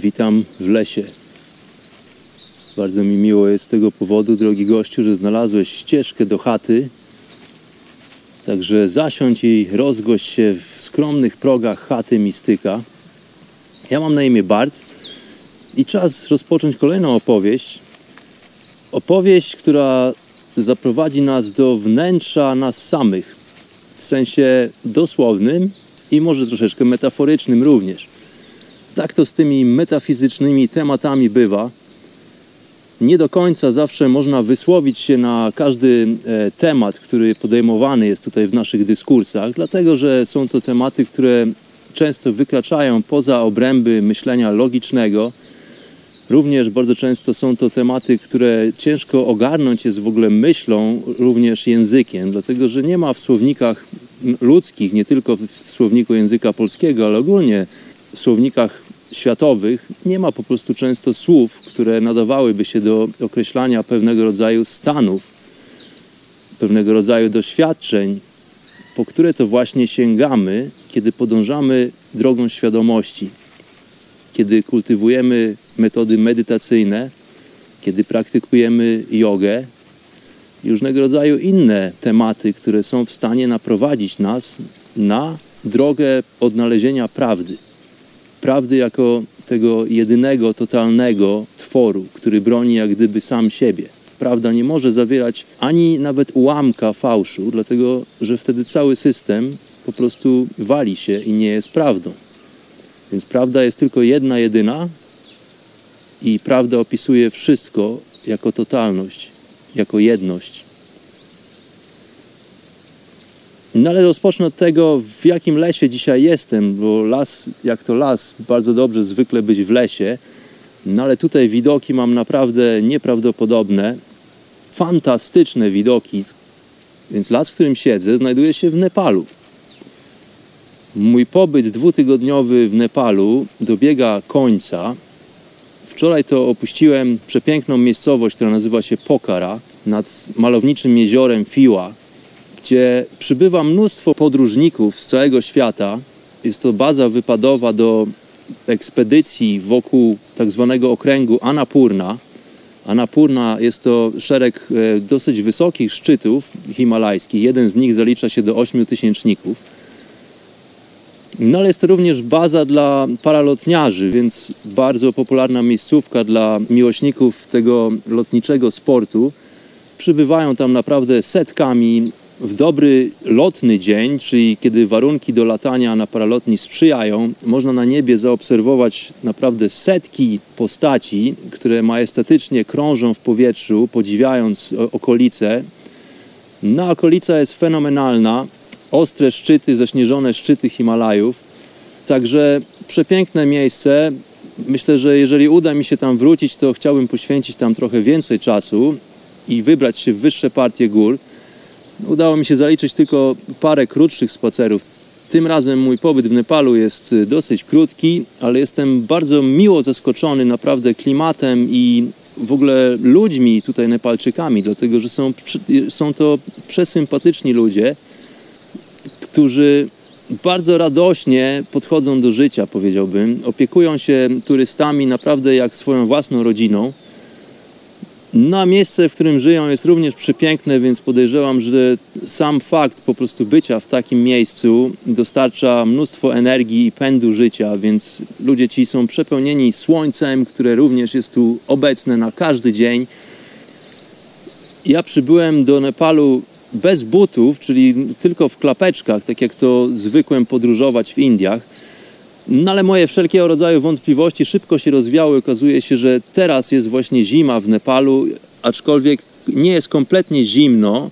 Witam w lesie. Bardzo mi miło jest z tego powodu, drogi gościu, że znalazłeś ścieżkę do chaty. Także zasiądź i rozgość się w skromnych progach chaty mistyka. Ja mam na imię Bart i czas rozpocząć kolejną opowieść. Opowieść, która zaprowadzi nas do wnętrza nas samych, w sensie dosłownym i może troszeczkę metaforycznym również. Tak to z tymi metafizycznymi tematami bywa. Nie do końca zawsze można wysłowić się na każdy e, temat, który podejmowany jest tutaj w naszych dyskursach, dlatego że są to tematy, które często wykraczają poza obręby myślenia logicznego. Również bardzo często są to tematy, które ciężko ogarnąć jest w ogóle myślą, również językiem, dlatego że nie ma w słownikach ludzkich, nie tylko w słowniku języka polskiego, ale ogólnie słownikach światowych nie ma po prostu często słów, które nadawałyby się do określania pewnego rodzaju stanów, pewnego rodzaju doświadczeń, po które to właśnie sięgamy, kiedy podążamy drogą świadomości, kiedy kultywujemy metody medytacyjne, kiedy praktykujemy jogę i różnego rodzaju inne tematy, które są w stanie naprowadzić nas na drogę odnalezienia prawdy prawdy jako tego jedynego, totalnego tworu, który broni jak gdyby sam siebie. Prawda nie może zawierać ani nawet ułamka fałszu, dlatego że wtedy cały system po prostu wali się i nie jest prawdą. Więc prawda jest tylko jedna, jedyna i prawda opisuje wszystko jako totalność, jako jedność. No ale rozpocznę od tego, w jakim lesie dzisiaj jestem, bo las, jak to las, bardzo dobrze zwykle być w lesie. No ale tutaj widoki mam naprawdę nieprawdopodobne, fantastyczne widoki. Więc las, w którym siedzę, znajduje się w Nepalu. Mój pobyt dwutygodniowy w Nepalu dobiega końca. Wczoraj to opuściłem przepiękną miejscowość, która nazywa się Pokhara, nad malowniczym jeziorem Fiła gdzie przybywa mnóstwo podróżników z całego świata. Jest to baza wypadowa do ekspedycji wokół tak zwanego okręgu Annapurna. Annapurna jest to szereg e, dosyć wysokich szczytów himalajskich. Jeden z nich zalicza się do 8 tysięczników. No ale jest to również baza dla paralotniarzy, więc bardzo popularna miejscówka dla miłośników tego lotniczego sportu. Przybywają tam naprawdę setkami w dobry lotny dzień, czyli kiedy warunki do latania na paralotni sprzyjają, można na niebie zaobserwować naprawdę setki postaci, które majestatycznie krążą w powietrzu, podziwiając okolice. No, okolica jest fenomenalna. Ostre szczyty, zaśnieżone szczyty Himalajów. Także przepiękne miejsce. Myślę, że jeżeli uda mi się tam wrócić, to chciałbym poświęcić tam trochę więcej czasu i wybrać się w wyższe partie gór. Udało mi się zaliczyć tylko parę krótszych spacerów. Tym razem mój pobyt w Nepalu jest y, dosyć krótki, ale jestem bardzo miło zaskoczony naprawdę klimatem i w ogóle ludźmi tutaj Nepalczykami, dlatego że są, są to przesympatyczni ludzie, którzy bardzo radośnie podchodzą do życia, powiedziałbym. Opiekują się turystami naprawdę jak swoją własną rodziną. No a miejsce, w którym żyją jest również przepiękne, więc podejrzewam, że sam fakt po prostu bycia w takim miejscu dostarcza mnóstwo energii i pędu życia, więc ludzie ci są przepełnieni słońcem, które również jest tu obecne na każdy dzień. Ja przybyłem do Nepalu bez butów, czyli tylko w klapeczkach, tak jak to zwykłem podróżować w Indiach. No ale moje wszelkiego rodzaju wątpliwości szybko się rozwiały. Okazuje się, że teraz jest właśnie zima w Nepalu, aczkolwiek nie jest kompletnie zimno.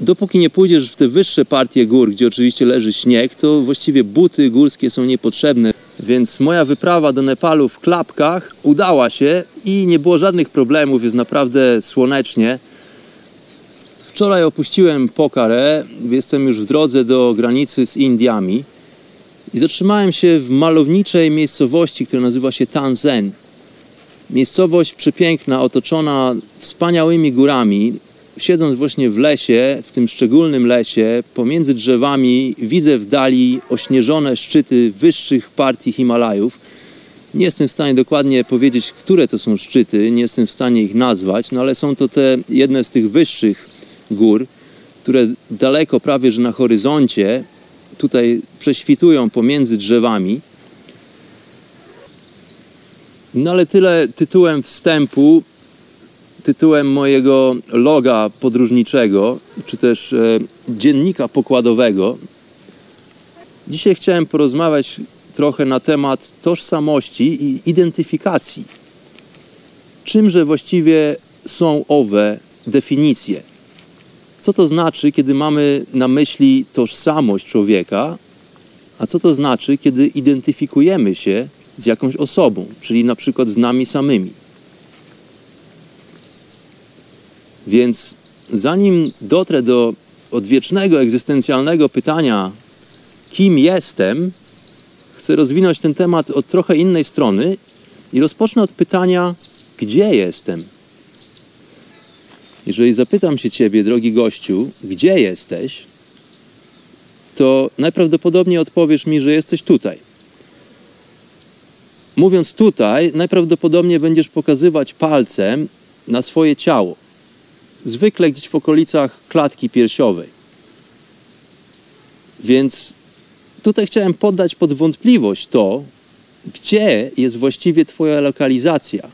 Dopóki nie pójdziesz w te wyższe partie gór, gdzie oczywiście leży śnieg, to właściwie buty górskie są niepotrzebne. Więc moja wyprawa do Nepalu w klapkach udała się i nie było żadnych problemów, jest naprawdę słonecznie. Wczoraj opuściłem Pokhara, jestem już w drodze do granicy z Indiami i zatrzymałem się w malowniczej miejscowości, która nazywa się Tanzen. Miejscowość przepiękna, otoczona wspaniałymi górami. Siedząc właśnie w lesie, w tym szczególnym lesie, pomiędzy drzewami widzę w dali ośnieżone szczyty wyższych partii Himalajów. Nie jestem w stanie dokładnie powiedzieć, które to są szczyty, nie jestem w stanie ich nazwać, no ale są to te jedne z tych wyższych gór, które daleko, prawie że na horyzoncie, tutaj prześwitują pomiędzy drzewami. No ale tyle tytułem wstępu, tytułem mojego loga podróżniczego, czy też e, dziennika pokładowego. Dzisiaj chciałem porozmawiać trochę na temat tożsamości i identyfikacji. Czymże właściwie są owe definicje? Co to znaczy, kiedy mamy na myśli tożsamość człowieka, a co to znaczy, kiedy identyfikujemy się z jakąś osobą, czyli na przykład z nami samymi. Więc zanim dotrę do odwiecznego, egzystencjalnego pytania, kim jestem, chcę rozwinąć ten temat od trochę innej strony i rozpocznę od pytania, gdzie jestem? Jeżeli zapytam się Ciebie, drogi gościu, gdzie jesteś, to najprawdopodobniej odpowiesz mi, że jesteś tutaj. Mówiąc tutaj, najprawdopodobniej będziesz pokazywać palcem na swoje ciało, zwykle gdzieś w okolicach klatki piersiowej. Więc tutaj chciałem poddać pod wątpliwość to, gdzie jest właściwie Twoja lokalizacja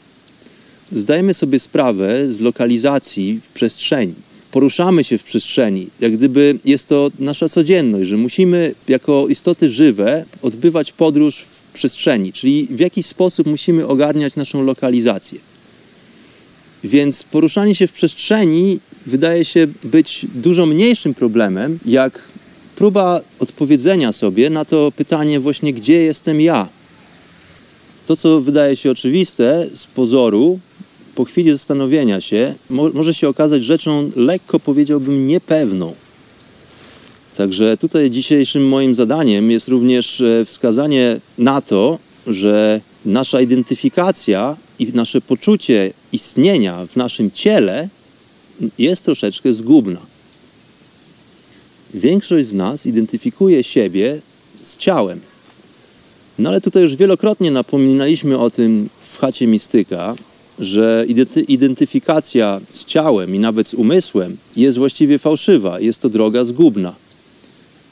zdajemy sobie sprawę z lokalizacji w przestrzeni. Poruszamy się w przestrzeni, jak gdyby jest to nasza codzienność, że musimy jako istoty żywe odbywać podróż w przestrzeni, czyli w jakiś sposób musimy ogarniać naszą lokalizację. Więc poruszanie się w przestrzeni wydaje się być dużo mniejszym problemem, jak próba odpowiedzenia sobie na to pytanie właśnie, gdzie jestem ja? To, co wydaje się oczywiste z pozoru, po chwili zastanowienia się mo może się okazać rzeczą lekko powiedziałbym niepewną. Także tutaj dzisiejszym moim zadaniem jest również e, wskazanie na to, że nasza identyfikacja i nasze poczucie istnienia w naszym ciele jest troszeczkę zgubna. Większość z nas identyfikuje siebie z ciałem. No ale tutaj już wielokrotnie napominaliśmy o tym w chacie mistyka, że identyfikacja z ciałem i nawet z umysłem jest właściwie fałszywa, jest to droga zgubna.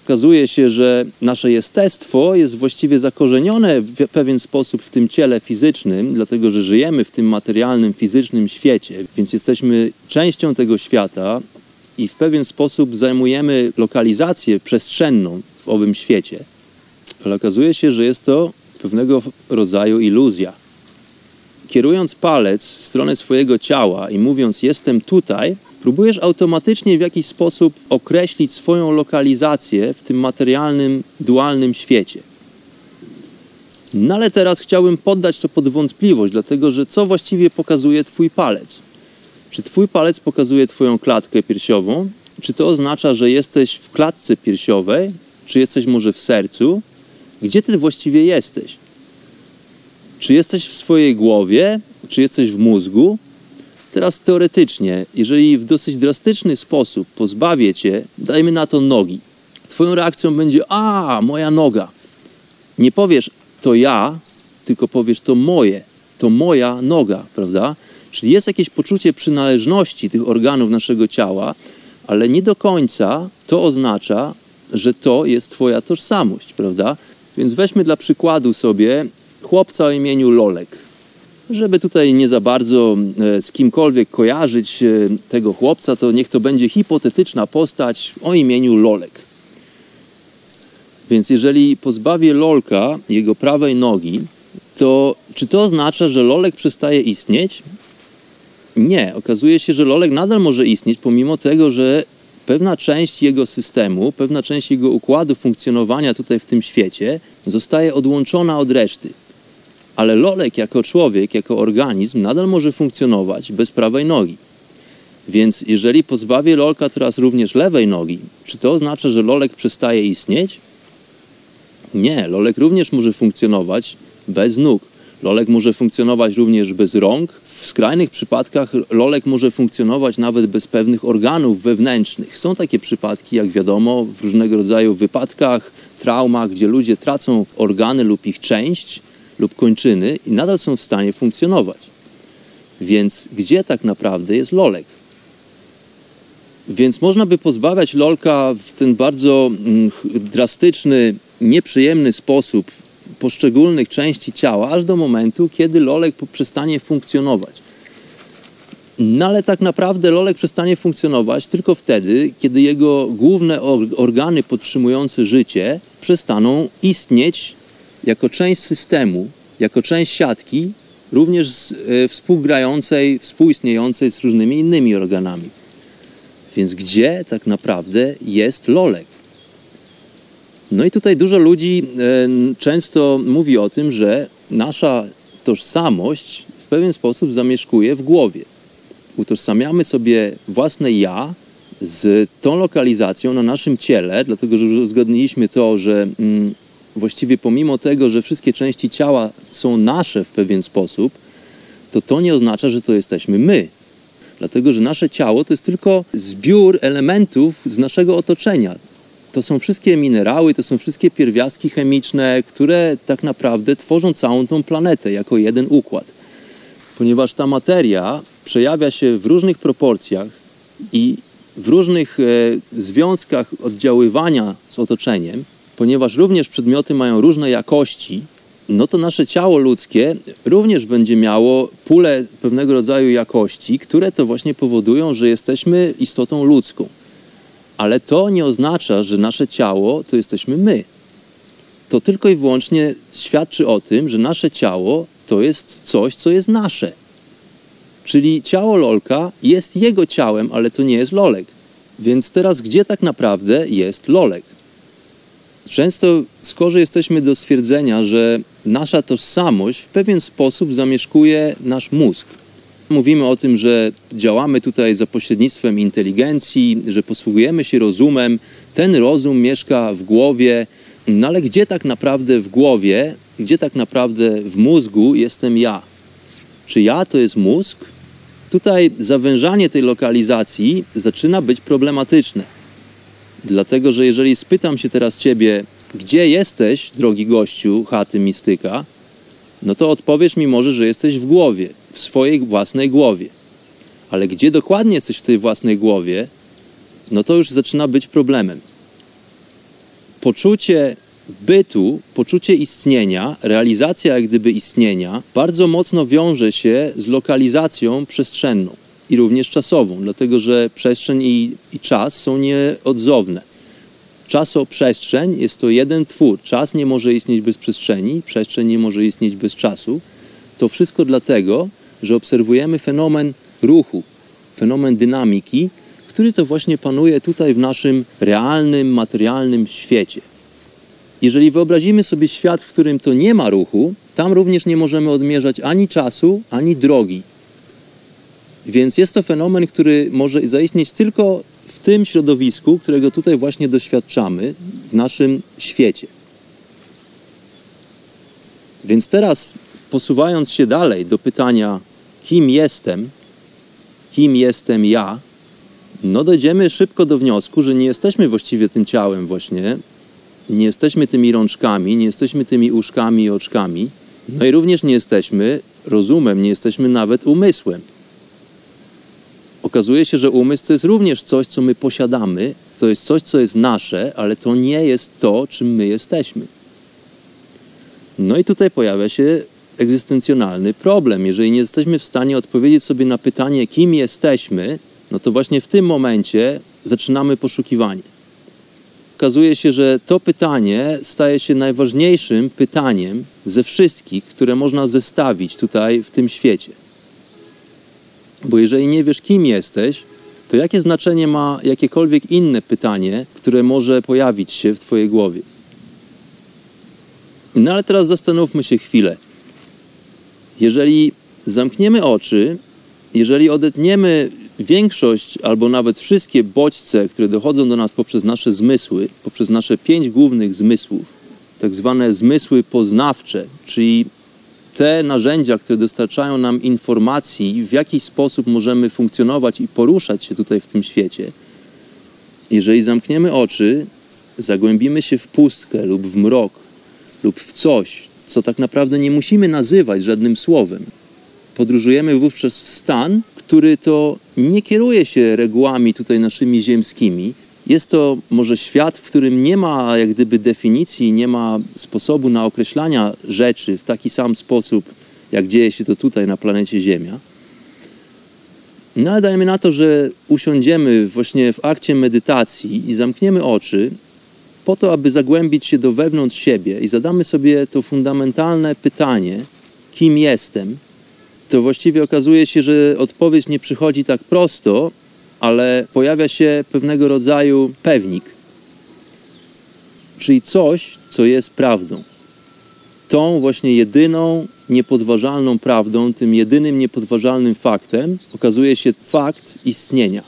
Okazuje się, że nasze jestestwo jest właściwie zakorzenione w pewien sposób w tym ciele fizycznym, dlatego że żyjemy w tym materialnym, fizycznym świecie, więc jesteśmy częścią tego świata i w pewien sposób zajmujemy lokalizację przestrzenną w owym świecie. Ale okazuje się, że jest to pewnego rodzaju iluzja kierując palec w stronę swojego ciała i mówiąc jestem tutaj, próbujesz automatycznie w jakiś sposób określić swoją lokalizację w tym materialnym, dualnym świecie. No ale teraz chciałbym poddać to pod wątpliwość, dlatego że co właściwie pokazuje Twój palec? Czy Twój palec pokazuje Twoją klatkę piersiową? Czy to oznacza, że jesteś w klatce piersiowej? Czy jesteś może w sercu? Gdzie Ty właściwie jesteś? Czy jesteś w swojej głowie, czy jesteś w mózgu? Teraz teoretycznie, jeżeli w dosyć drastyczny sposób pozbawię cię, dajmy na to nogi, twoją reakcją będzie, a, moja noga. Nie powiesz, to ja, tylko powiesz, to moje, to moja noga, prawda? Czyli jest jakieś poczucie przynależności tych organów naszego ciała, ale nie do końca to oznacza, że to jest Twoja tożsamość, prawda? Więc weźmy dla przykładu sobie chłopca o imieniu Lolek. Żeby tutaj nie za bardzo e, z kimkolwiek kojarzyć e, tego chłopca, to niech to będzie hipotetyczna postać o imieniu Lolek. Więc jeżeli pozbawię Lolka jego prawej nogi, to czy to oznacza, że Lolek przestaje istnieć? Nie. Okazuje się, że Lolek nadal może istnieć, pomimo tego, że pewna część jego systemu, pewna część jego układu funkcjonowania tutaj w tym świecie zostaje odłączona od reszty. Ale Lolek jako człowiek, jako organizm nadal może funkcjonować bez prawej nogi. Więc jeżeli pozbawię Lolka teraz również lewej nogi, czy to oznacza, że Lolek przestaje istnieć? Nie, Lolek również może funkcjonować bez nóg. Lolek może funkcjonować również bez rąk. W skrajnych przypadkach lolek może funkcjonować nawet bez pewnych organów wewnętrznych. Są takie przypadki, jak wiadomo, w różnego rodzaju wypadkach, traumach, gdzie ludzie tracą organy lub ich część lub kończyny i nadal są w stanie funkcjonować. Więc gdzie tak naprawdę jest lolek? Więc można by pozbawiać lolka w ten bardzo mm, drastyczny, nieprzyjemny sposób poszczególnych części ciała, aż do momentu, kiedy lolek przestanie funkcjonować. No ale tak naprawdę lolek przestanie funkcjonować tylko wtedy, kiedy jego główne organy podtrzymujące życie przestaną istnieć jako część systemu, jako część siatki, również e, współgrającej, współistniejącej z różnymi innymi organami. Więc gdzie tak naprawdę jest lolek? No i tutaj dużo ludzi e, często mówi o tym, że nasza tożsamość w pewien sposób zamieszkuje w głowie. Utożsamiamy sobie własne ja z tą lokalizacją na naszym ciele, dlatego że już uzgodniliśmy to, że mm, właściwie pomimo tego, że wszystkie części ciała są nasze w pewien sposób, to to nie oznacza, że to jesteśmy my. Dlatego, że nasze ciało to jest tylko zbiór elementów z naszego otoczenia to są wszystkie minerały, to są wszystkie pierwiastki chemiczne, które tak naprawdę tworzą całą tą planetę jako jeden układ. Ponieważ ta materia przejawia się w różnych proporcjach i w różnych e, związkach oddziaływania z otoczeniem, ponieważ również przedmioty mają różne jakości, no to nasze ciało ludzkie również będzie miało pulę pewnego rodzaju jakości, które to właśnie powodują, że jesteśmy istotą ludzką. Ale to nie oznacza, że nasze ciało to jesteśmy my. To tylko i wyłącznie świadczy o tym, że nasze ciało to jest coś, co jest nasze. Czyli ciało Lolka jest jego ciałem, ale to nie jest Lolek. Więc teraz gdzie tak naprawdę jest Lolek? Często skorzy jesteśmy do stwierdzenia, że nasza tożsamość w pewien sposób zamieszkuje nasz mózg. Mówimy o tym, że działamy tutaj za pośrednictwem inteligencji, że posługujemy się rozumem. Ten rozum mieszka w głowie, no ale gdzie tak naprawdę w głowie, gdzie tak naprawdę w mózgu jestem ja? Czy ja to jest mózg? Tutaj zawężanie tej lokalizacji zaczyna być problematyczne. Dlatego, że jeżeli spytam się teraz Ciebie, gdzie jesteś, drogi gościu chaty mistyka, no to odpowiesz mi może, że jesteś w głowie w swojej własnej głowie. Ale gdzie dokładnie jesteś w tej własnej głowie, no to już zaczyna być problemem. Poczucie bytu, poczucie istnienia, realizacja jak gdyby istnienia bardzo mocno wiąże się z lokalizacją przestrzenną i również czasową, dlatego że przestrzeń i, i czas są nieodzowne. Czasoprzestrzeń jest to jeden twór. Czas nie może istnieć bez przestrzeni, przestrzeń nie może istnieć bez czasu. To wszystko dlatego, że obserwujemy fenomen ruchu, fenomen dynamiki, który to właśnie panuje tutaj w naszym realnym, materialnym świecie. Jeżeli wyobrazimy sobie świat, w którym to nie ma ruchu, tam również nie możemy odmierzać ani czasu, ani drogi. Więc jest to fenomen, który może zaistnieć tylko w tym środowisku, którego tutaj właśnie doświadczamy, w naszym świecie. Więc teraz, posuwając się dalej do pytania, kim jestem, kim jestem ja, no dojdziemy szybko do wniosku, że nie jesteśmy właściwie tym ciałem właśnie, nie jesteśmy tymi rączkami, nie jesteśmy tymi uszkami i oczkami, no i również nie jesteśmy rozumem, nie jesteśmy nawet umysłem. Okazuje się, że umysł to jest również coś, co my posiadamy, to jest coś, co jest nasze, ale to nie jest to, czym my jesteśmy. No i tutaj pojawia się egzystencjonalny problem. Jeżeli nie jesteśmy w stanie odpowiedzieć sobie na pytanie, kim jesteśmy, no to właśnie w tym momencie zaczynamy poszukiwanie. Okazuje się, że to pytanie staje się najważniejszym pytaniem ze wszystkich, które można zestawić tutaj w tym świecie. Bo jeżeli nie wiesz, kim jesteś, to jakie znaczenie ma jakiekolwiek inne pytanie, które może pojawić się w Twojej głowie? No ale teraz zastanówmy się chwilę. Jeżeli zamkniemy oczy, jeżeli odetniemy większość albo nawet wszystkie bodźce, które dochodzą do nas poprzez nasze zmysły, poprzez nasze pięć głównych zmysłów, tak zwane zmysły poznawcze, czyli te narzędzia, które dostarczają nam informacji, w jaki sposób możemy funkcjonować i poruszać się tutaj w tym świecie. Jeżeli zamkniemy oczy, zagłębimy się w pustkę lub w mrok lub w coś, co tak naprawdę nie musimy nazywać żadnym słowem. Podróżujemy wówczas w stan, który to nie kieruje się regułami tutaj naszymi ziemskimi. Jest to może świat, w którym nie ma jak gdyby definicji, nie ma sposobu na określania rzeczy w taki sam sposób, jak dzieje się to tutaj na planecie Ziemia. No ale dajmy na to, że usiądziemy właśnie w akcie medytacji i zamkniemy oczy po to, aby zagłębić się do wewnątrz siebie i zadamy sobie to fundamentalne pytanie, kim jestem, to właściwie okazuje się, że odpowiedź nie przychodzi tak prosto, ale pojawia się pewnego rodzaju pewnik, czyli coś, co jest prawdą. Tą właśnie jedyną, niepodważalną prawdą, tym jedynym niepodważalnym faktem okazuje się fakt istnienia.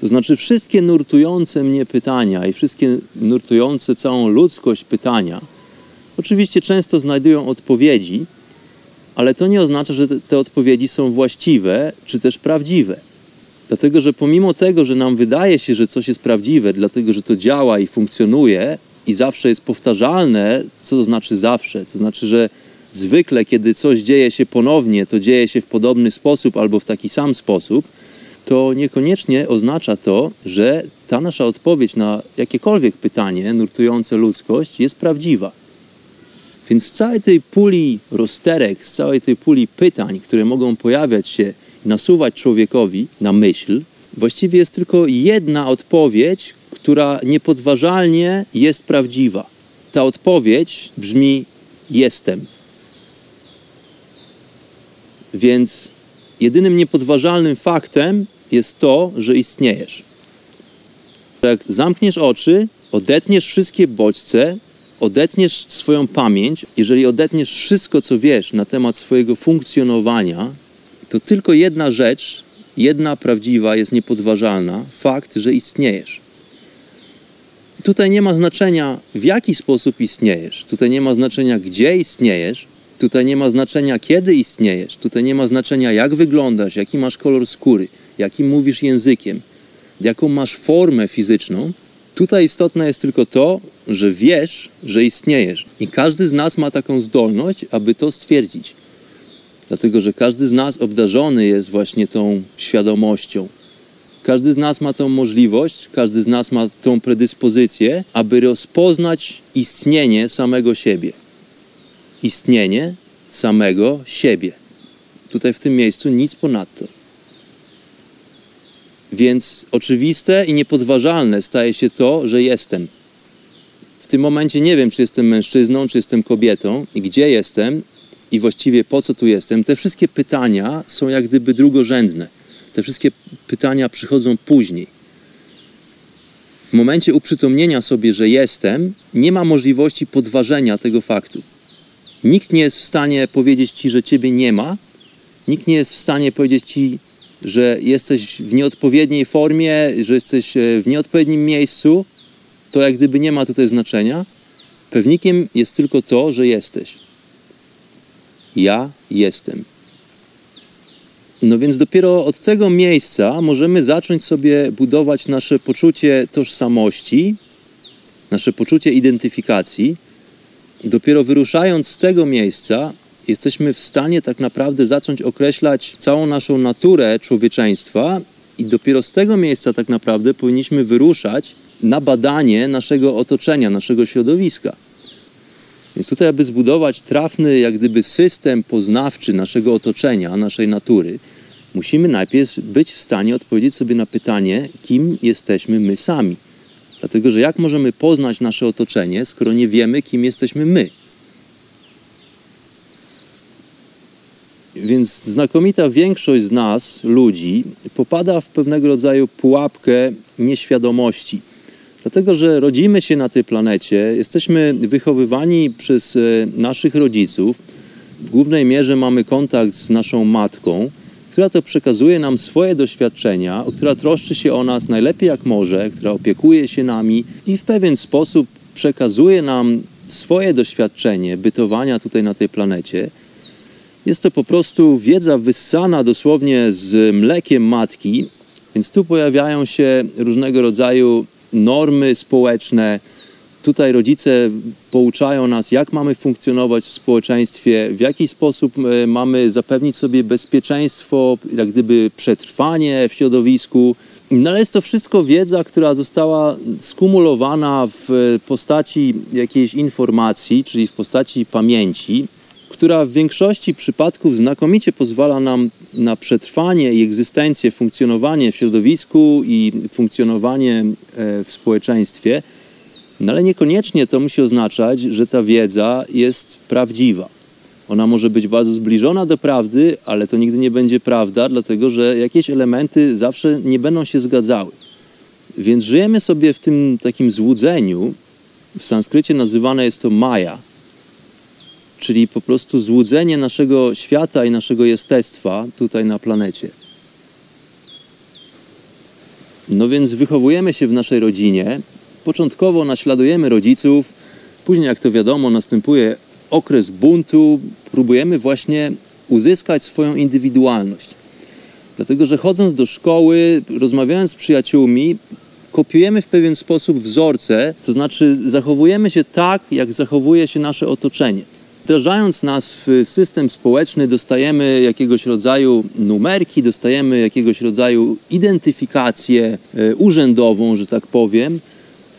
To znaczy wszystkie nurtujące mnie pytania i wszystkie nurtujące całą ludzkość pytania, oczywiście często znajdują odpowiedzi, ale to nie oznacza, że te odpowiedzi są właściwe czy też prawdziwe. Dlatego, że pomimo tego, że nam wydaje się, że coś jest prawdziwe, dlatego, że to działa i funkcjonuje i zawsze jest powtarzalne, co to znaczy zawsze? To znaczy, że zwykle, kiedy coś dzieje się ponownie, to dzieje się w podobny sposób albo w taki sam sposób, to niekoniecznie oznacza to, że ta nasza odpowiedź na jakiekolwiek pytanie nurtujące ludzkość jest prawdziwa. Więc z całej tej puli rozterek, z całej tej puli pytań, które mogą pojawiać się, nasuwać człowiekowi na myśl, właściwie jest tylko jedna odpowiedź, która niepodważalnie jest prawdziwa. Ta odpowiedź brzmi: Jestem. Więc jedynym niepodważalnym faktem jest to, że istniejesz. Jak zamkniesz oczy, odetniesz wszystkie bodźce, odetniesz swoją pamięć, jeżeli odetniesz wszystko, co wiesz na temat swojego funkcjonowania, to tylko jedna rzecz, jedna prawdziwa, jest niepodważalna fakt, że istniejesz. Tutaj nie ma znaczenia, w jaki sposób istniejesz, tutaj nie ma znaczenia, gdzie istniejesz, tutaj nie ma znaczenia, kiedy istniejesz, tutaj nie ma znaczenia, jak wyglądasz, jaki masz kolor skóry, jakim mówisz językiem, jaką masz formę fizyczną. Tutaj istotne jest tylko to, że wiesz, że istniejesz. I każdy z nas ma taką zdolność, aby to stwierdzić. Dlatego, że każdy z nas obdarzony jest właśnie tą świadomością. Każdy z nas ma tą możliwość, każdy z nas ma tą predyspozycję, aby rozpoznać istnienie samego siebie. Istnienie samego siebie. Tutaj w tym miejscu nic ponadto. Więc oczywiste i niepodważalne staje się to, że jestem. W tym momencie nie wiem, czy jestem mężczyzną, czy jestem kobietą i gdzie jestem i właściwie po co tu jestem. Te wszystkie pytania są jak gdyby drugorzędne. Te wszystkie pytania przychodzą później. W momencie uprzytomnienia sobie, że jestem, nie ma możliwości podważenia tego faktu. Nikt nie jest w stanie powiedzieć ci, że ciebie nie ma. Nikt nie jest w stanie powiedzieć ci, że jesteś w nieodpowiedniej formie, że jesteś e, w nieodpowiednim miejscu, to jak gdyby nie ma tutaj znaczenia. Pewnikiem jest tylko to, że jesteś. Ja jestem. No więc dopiero od tego miejsca możemy zacząć sobie budować nasze poczucie tożsamości, nasze poczucie identyfikacji. Dopiero wyruszając z tego miejsca jesteśmy w stanie tak naprawdę zacząć określać całą naszą naturę człowieczeństwa i dopiero z tego miejsca tak naprawdę powinniśmy wyruszać na badanie naszego otoczenia, naszego środowiska. Więc tutaj, aby zbudować trafny, jak gdyby system poznawczy naszego otoczenia, naszej natury, musimy najpierw być w stanie odpowiedzieć sobie na pytanie, kim jesteśmy my sami. Dlatego, że jak możemy poznać nasze otoczenie, skoro nie wiemy, kim jesteśmy my? Więc znakomita większość z nas, ludzi, popada w pewnego rodzaju pułapkę nieświadomości. Dlatego, że rodzimy się na tej planecie, jesteśmy wychowywani przez e, naszych rodziców. W głównej mierze mamy kontakt z naszą matką, która to przekazuje nam swoje doświadczenia, która troszczy się o nas najlepiej jak może, która opiekuje się nami i w pewien sposób przekazuje nam swoje doświadczenie bytowania tutaj na tej planecie. Jest to po prostu wiedza wyssana dosłownie z mlekiem matki, więc tu pojawiają się różnego rodzaju normy społeczne. Tutaj rodzice pouczają nas, jak mamy funkcjonować w społeczeństwie, w jaki sposób e, mamy zapewnić sobie bezpieczeństwo, jak gdyby przetrwanie w środowisku. No ale jest to wszystko wiedza, która została skumulowana w postaci jakiejś informacji, czyli w postaci pamięci, która w większości przypadków znakomicie pozwala nam na przetrwanie i egzystencję, funkcjonowanie w środowisku i funkcjonowanie e, w społeczeństwie, no ale niekoniecznie to musi oznaczać, że ta wiedza jest prawdziwa. Ona może być bardzo zbliżona do prawdy, ale to nigdy nie będzie prawda, dlatego że jakieś elementy zawsze nie będą się zgadzały. Więc żyjemy sobie w tym takim złudzeniu. W sanskrycie nazywane jest to maja, czyli po prostu złudzenie naszego świata i naszego jestestwa tutaj na planecie. No więc wychowujemy się w naszej rodzinie, początkowo naśladujemy rodziców, później, jak to wiadomo, następuje okres buntu, próbujemy właśnie uzyskać swoją indywidualność. Dlatego, że chodząc do szkoły, rozmawiając z przyjaciółmi, kopiujemy w pewien sposób wzorce, to znaczy zachowujemy się tak, jak zachowuje się nasze otoczenie. Wdrażając nas w system społeczny, dostajemy jakiegoś rodzaju numerki, dostajemy jakiegoś rodzaju identyfikację e, urzędową, że tak powiem,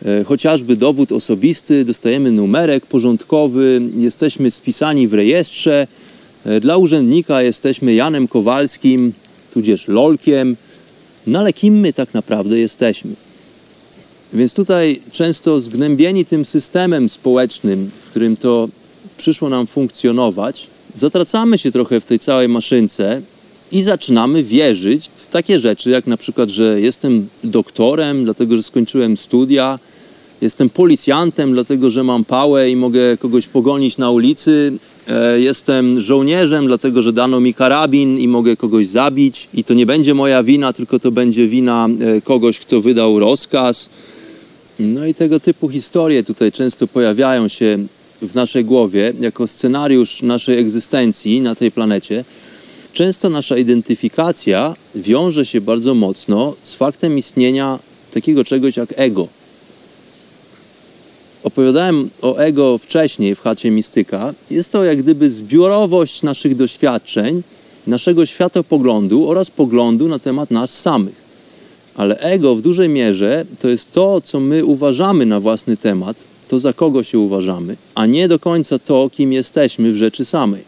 e, chociażby dowód osobisty, dostajemy numerek porządkowy, jesteśmy spisani w rejestrze. E, dla urzędnika jesteśmy Janem Kowalskim, tudzież Lolkiem, no ale kim my tak naprawdę jesteśmy? Więc tutaj często zgnębieni tym systemem społecznym, w którym to przyszło nam funkcjonować, zatracamy się trochę w tej całej maszynce i zaczynamy wierzyć w takie rzeczy, jak na przykład, że jestem doktorem, dlatego że skończyłem studia, jestem policjantem, dlatego że mam pałę i mogę kogoś pogonić na ulicy, e, jestem żołnierzem, dlatego że dano mi karabin i mogę kogoś zabić i to nie będzie moja wina, tylko to będzie wina e, kogoś, kto wydał rozkaz. No i tego typu historie tutaj często pojawiają się w naszej głowie jako scenariusz naszej egzystencji na tej planecie, często nasza identyfikacja wiąże się bardzo mocno z faktem istnienia takiego czegoś jak ego. Opowiadałem o ego wcześniej w chacie mistyka. Jest to jak gdyby zbiorowość naszych doświadczeń, naszego światopoglądu oraz poglądu na temat nas samych. Ale ego w dużej mierze to jest to, co my uważamy na własny temat, to za kogo się uważamy, a nie do końca to, kim jesteśmy w rzeczy samej.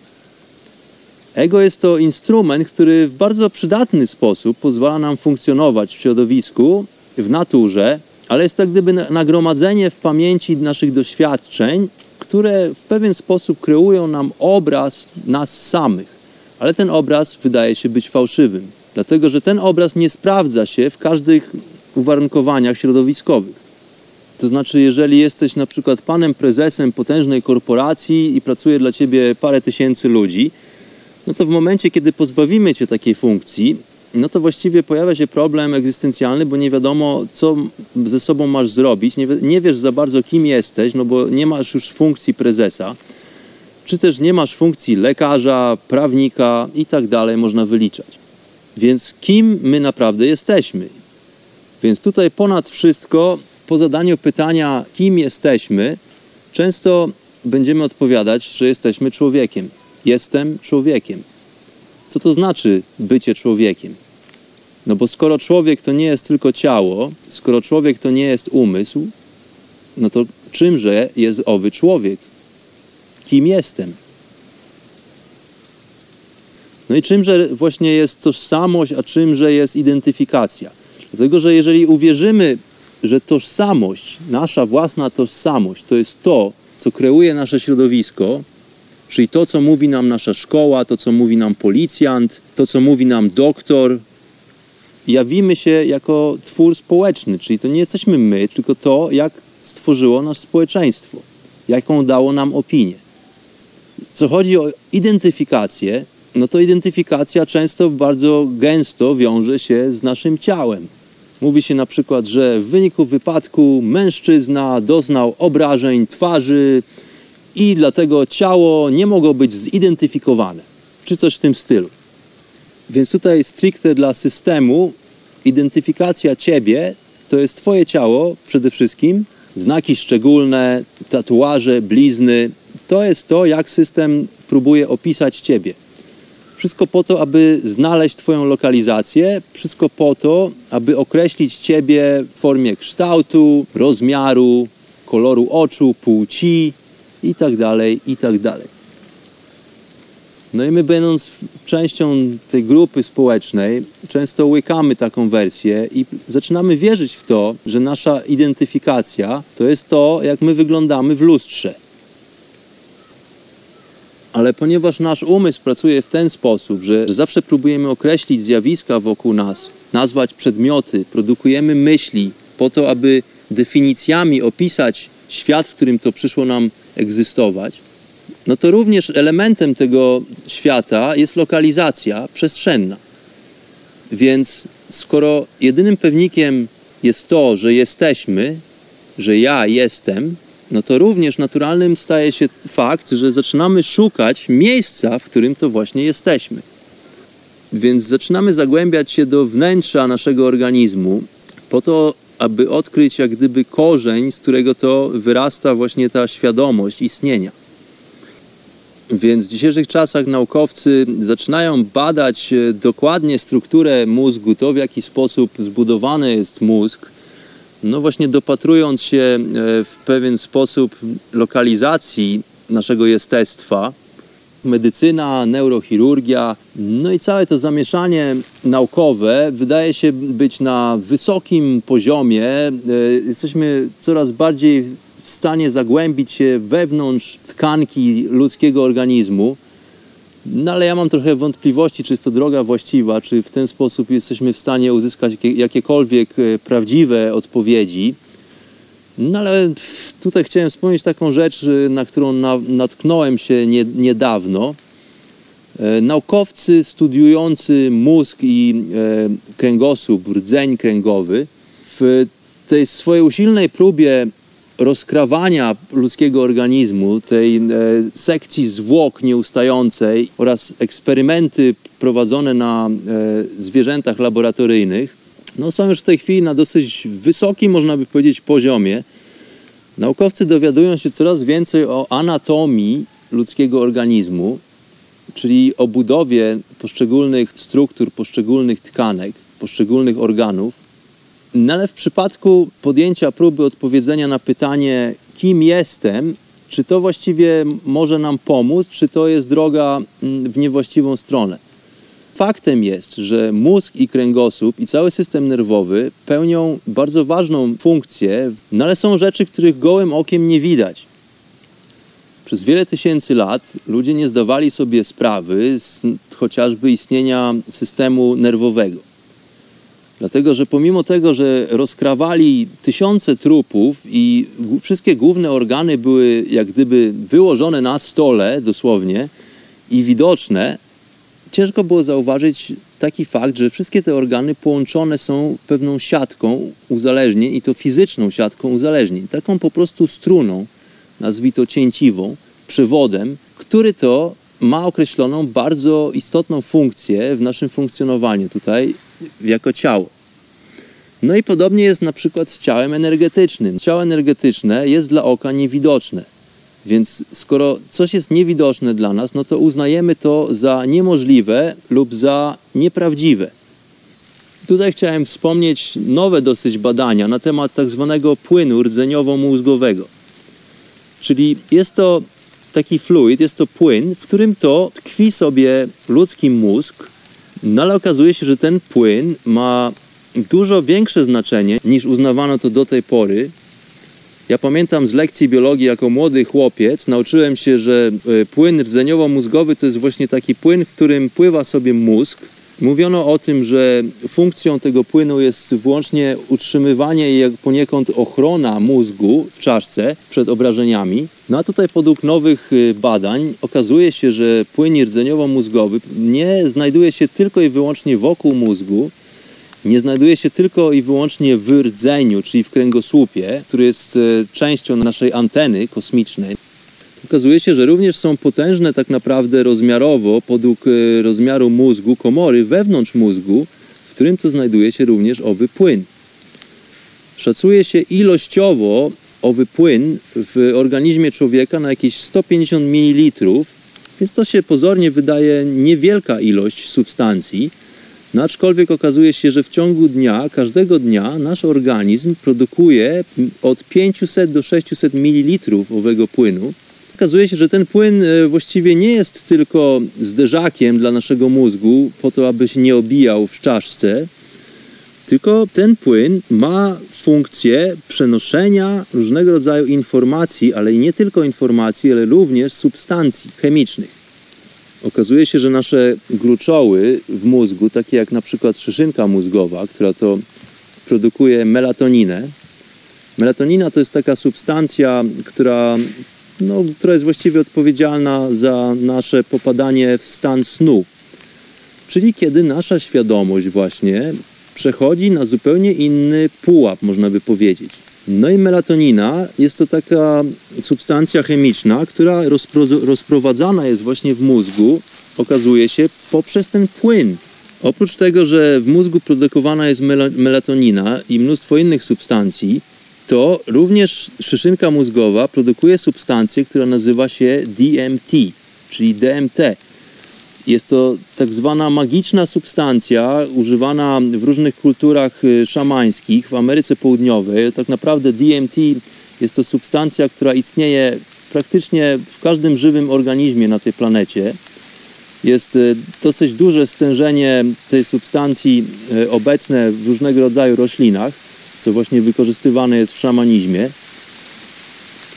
Ego jest to instrument, który w bardzo przydatny sposób pozwala nam funkcjonować w środowisku, w naturze, ale jest to jak gdyby nagromadzenie w pamięci naszych doświadczeń, które w pewien sposób kreują nam obraz nas samych. Ale ten obraz wydaje się być fałszywym, dlatego że ten obraz nie sprawdza się w każdych uwarunkowaniach środowiskowych. To znaczy, jeżeli jesteś na przykład panem prezesem potężnej korporacji i pracuje dla ciebie parę tysięcy ludzi, no to w momencie, kiedy pozbawimy cię takiej funkcji, no to właściwie pojawia się problem egzystencjalny, bo nie wiadomo, co ze sobą masz zrobić, nie, nie wiesz za bardzo, kim jesteś, no bo nie masz już funkcji prezesa, czy też nie masz funkcji lekarza, prawnika i tak dalej, można wyliczać. Więc kim my naprawdę jesteśmy? Więc tutaj ponad wszystko po zadaniu pytania, kim jesteśmy, często będziemy odpowiadać, że jesteśmy człowiekiem. jestem człowiekiem. Co to znaczy bycie człowiekiem? No bo skoro człowiek to nie jest tylko ciało, skoro człowiek to nie jest umysł, no to czymże jest owy człowiek? Kim jestem? No i czymże właśnie jest tożsamość, a czymże jest identyfikacja? Dlatego, że jeżeli uwierzymy, że tożsamość, nasza własna tożsamość, to jest to, co kreuje nasze środowisko, czyli to, co mówi nam nasza szkoła, to, co mówi nam policjant, to, co mówi nam doktor, jawimy się jako twór społeczny, czyli to nie jesteśmy my, tylko to, jak stworzyło nas społeczeństwo, jaką dało nam opinię. Co chodzi o identyfikację, no to identyfikacja często bardzo gęsto wiąże się z naszym ciałem. Mówi się na przykład, że w wyniku wypadku mężczyzna doznał obrażeń twarzy i dlatego ciało nie mogło być zidentyfikowane, czy coś w tym stylu. Więc tutaj stricte dla systemu identyfikacja ciebie to jest twoje ciało przede wszystkim, znaki szczególne, tatuaże, blizny. To jest to, jak system próbuje opisać ciebie. Wszystko po to, aby znaleźć Twoją lokalizację, wszystko po to, aby określić Ciebie w formie kształtu, rozmiaru, koloru oczu, płci itd., itd. No i my będąc częścią tej grupy społecznej, często łykamy taką wersję i zaczynamy wierzyć w to, że nasza identyfikacja to jest to, jak my wyglądamy w lustrze. Ale ponieważ nasz umysł pracuje w ten sposób, że zawsze próbujemy określić zjawiska wokół nas, nazwać przedmioty, produkujemy myśli po to, aby definicjami opisać świat, w którym to przyszło nam egzystować, no to również elementem tego świata jest lokalizacja przestrzenna. Więc skoro jedynym pewnikiem jest to, że jesteśmy, że ja jestem, no to również naturalnym staje się fakt, że zaczynamy szukać miejsca, w którym to właśnie jesteśmy. Więc zaczynamy zagłębiać się do wnętrza naszego organizmu, po to, aby odkryć jak gdyby korzeń, z którego to wyrasta właśnie ta świadomość istnienia. Więc w dzisiejszych czasach naukowcy zaczynają badać e, dokładnie strukturę mózgu, to w jaki sposób zbudowany jest mózg, no właśnie dopatrując się e, w pewien sposób lokalizacji naszego jestestwa, medycyna, neurochirurgia, no i całe to zamieszanie naukowe wydaje się być na wysokim poziomie. E, jesteśmy coraz bardziej w stanie zagłębić się wewnątrz tkanki ludzkiego organizmu. No ale ja mam trochę wątpliwości, czy jest to droga właściwa, czy w ten sposób jesteśmy w stanie uzyskać jakiekolwiek e, prawdziwe odpowiedzi. No ale tutaj chciałem wspomnieć taką rzecz, na którą na, natknąłem się nie, niedawno. E, naukowcy studiujący mózg i e, kręgosłup, rdzeń kręgowy, w tej swojej usilnej próbie rozkrawania ludzkiego organizmu, tej e, sekcji zwłok nieustającej oraz eksperymenty prowadzone na e, zwierzętach laboratoryjnych, no są już w tej chwili na dosyć wysokim, można by powiedzieć, poziomie. Naukowcy dowiadują się coraz więcej o anatomii ludzkiego organizmu, czyli o budowie poszczególnych struktur, poszczególnych tkanek, poszczególnych organów. No ale w przypadku podjęcia próby odpowiedzenia na pytanie, kim jestem, czy to właściwie może nam pomóc, czy to jest droga mm, w niewłaściwą stronę. Faktem jest, że mózg i kręgosłup i cały system nerwowy pełnią bardzo ważną funkcję, no ale są rzeczy, których gołym okiem nie widać. Przez wiele tysięcy lat ludzie nie zdawali sobie sprawy z chociażby istnienia systemu nerwowego. Dlatego, że pomimo tego, że rozkrawali tysiące trupów i wszystkie główne organy były jak gdyby wyłożone na stole dosłownie i widoczne, ciężko było zauważyć taki fakt, że wszystkie te organy połączone są pewną siatką uzależnień i to fizyczną siatką uzależnień, taką po prostu struną, nazwij to cięciwą, przewodem, który to ma określoną bardzo istotną funkcję w naszym funkcjonowaniu tutaj jako ciało. No i podobnie jest na przykład z ciałem energetycznym. Ciało energetyczne jest dla oka niewidoczne. Więc skoro coś jest niewidoczne dla nas, no to uznajemy to za niemożliwe lub za nieprawdziwe. Tutaj chciałem wspomnieć nowe dosyć badania na temat tak zwanego płynu rdzeniowo-mózgowego. Czyli jest to taki fluid, jest to płyn, w którym to tkwi sobie ludzki mózg, no ale okazuje się, że ten płyn ma dużo większe znaczenie niż uznawano to do tej pory. Ja pamiętam z lekcji biologii jako młody chłopiec, nauczyłem się, że e, płyn rdzeniowo-mózgowy to jest właśnie taki płyn, w którym pływa sobie mózg. Mówiono o tym, że funkcją tego płynu jest wyłącznie utrzymywanie i poniekąd ochrona mózgu w czaszce przed obrażeniami. No a tutaj według nowych y, badań okazuje się, że płyn rdzeniowo-mózgowy nie znajduje się tylko i wyłącznie wokół mózgu, nie znajduje się tylko i wyłącznie w rdzeniu, czyli w kręgosłupie, który jest e, częścią naszej anteny kosmicznej. Okazuje się, że również są potężne tak naprawdę rozmiarowo, podług e, rozmiaru mózgu, komory wewnątrz mózgu, w którym to znajduje się również owy płyn. Szacuje się ilościowo owy płyn w organizmie człowieka na jakieś 150 ml, więc to się pozornie wydaje niewielka ilość substancji, no aczkolwiek okazuje się, że w ciągu dnia, każdego dnia nasz organizm produkuje od 500 do 600 ml owego płynu. Okazuje się, że ten płyn e, właściwie nie jest tylko zderzakiem dla naszego mózgu po to, aby się nie obijał w czaszce, tylko ten płyn ma funkcję przenoszenia różnego rodzaju informacji, ale nie tylko informacji, ale również substancji chemicznych. Okazuje się, że nasze gruczoły w mózgu, takie jak na przykład szyszynka mózgowa, która to produkuje melatoninę. Melatonina to jest taka substancja, która, no, która jest właściwie odpowiedzialna za nasze popadanie w stan snu. Czyli kiedy nasza świadomość właśnie przechodzi na zupełnie inny pułap, można by powiedzieć. No i melatonina jest to taka substancja chemiczna, która rozprowadzana jest właśnie w mózgu, okazuje się, poprzez ten płyn. Oprócz tego, że w mózgu produkowana jest melatonina i mnóstwo innych substancji, to również szyszynka mózgowa produkuje substancję, która nazywa się DMT, czyli DMT. Jest to tak zwana magiczna substancja używana w różnych kulturach y, szamańskich w Ameryce Południowej. Tak naprawdę DMT jest to substancja, która istnieje praktycznie w każdym żywym organizmie na tej planecie. Jest y, dosyć duże stężenie tej substancji y, obecne w różnego rodzaju roślinach, co właśnie wykorzystywane jest w szamanizmie.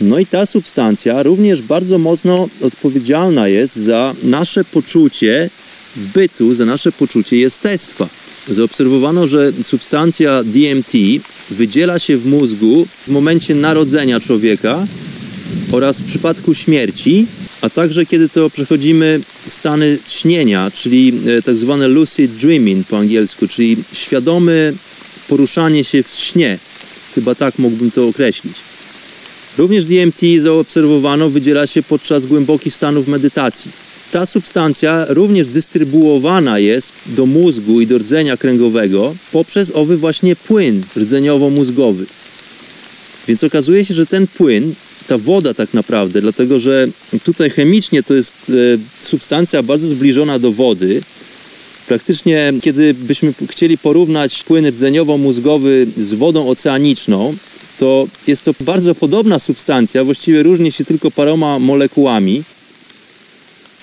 No i ta substancja również bardzo mocno odpowiedzialna jest za nasze poczucie bytu, za nasze poczucie jestestwa. Zaobserwowano, że substancja DMT wydziela się w mózgu w momencie narodzenia człowieka oraz w przypadku śmierci, a także kiedy to przechodzimy stany śnienia, czyli e, tak zwane lucid dreaming po angielsku, czyli świadome poruszanie się w śnie. Chyba tak mógłbym to określić. Również DMT zaobserwowano wydziela się podczas głębokich stanów medytacji. Ta substancja również dystrybuowana jest do mózgu i do rdzenia kręgowego poprzez owy właśnie płyn rdzeniowo-mózgowy. Więc okazuje się, że ten płyn, ta woda tak naprawdę, dlatego że tutaj chemicznie to jest e, substancja bardzo zbliżona do wody, Praktycznie, kiedy byśmy chcieli porównać płyn rdzeniowo-mózgowy z wodą oceaniczną, to jest to bardzo podobna substancja, właściwie różni się tylko paroma molekułami.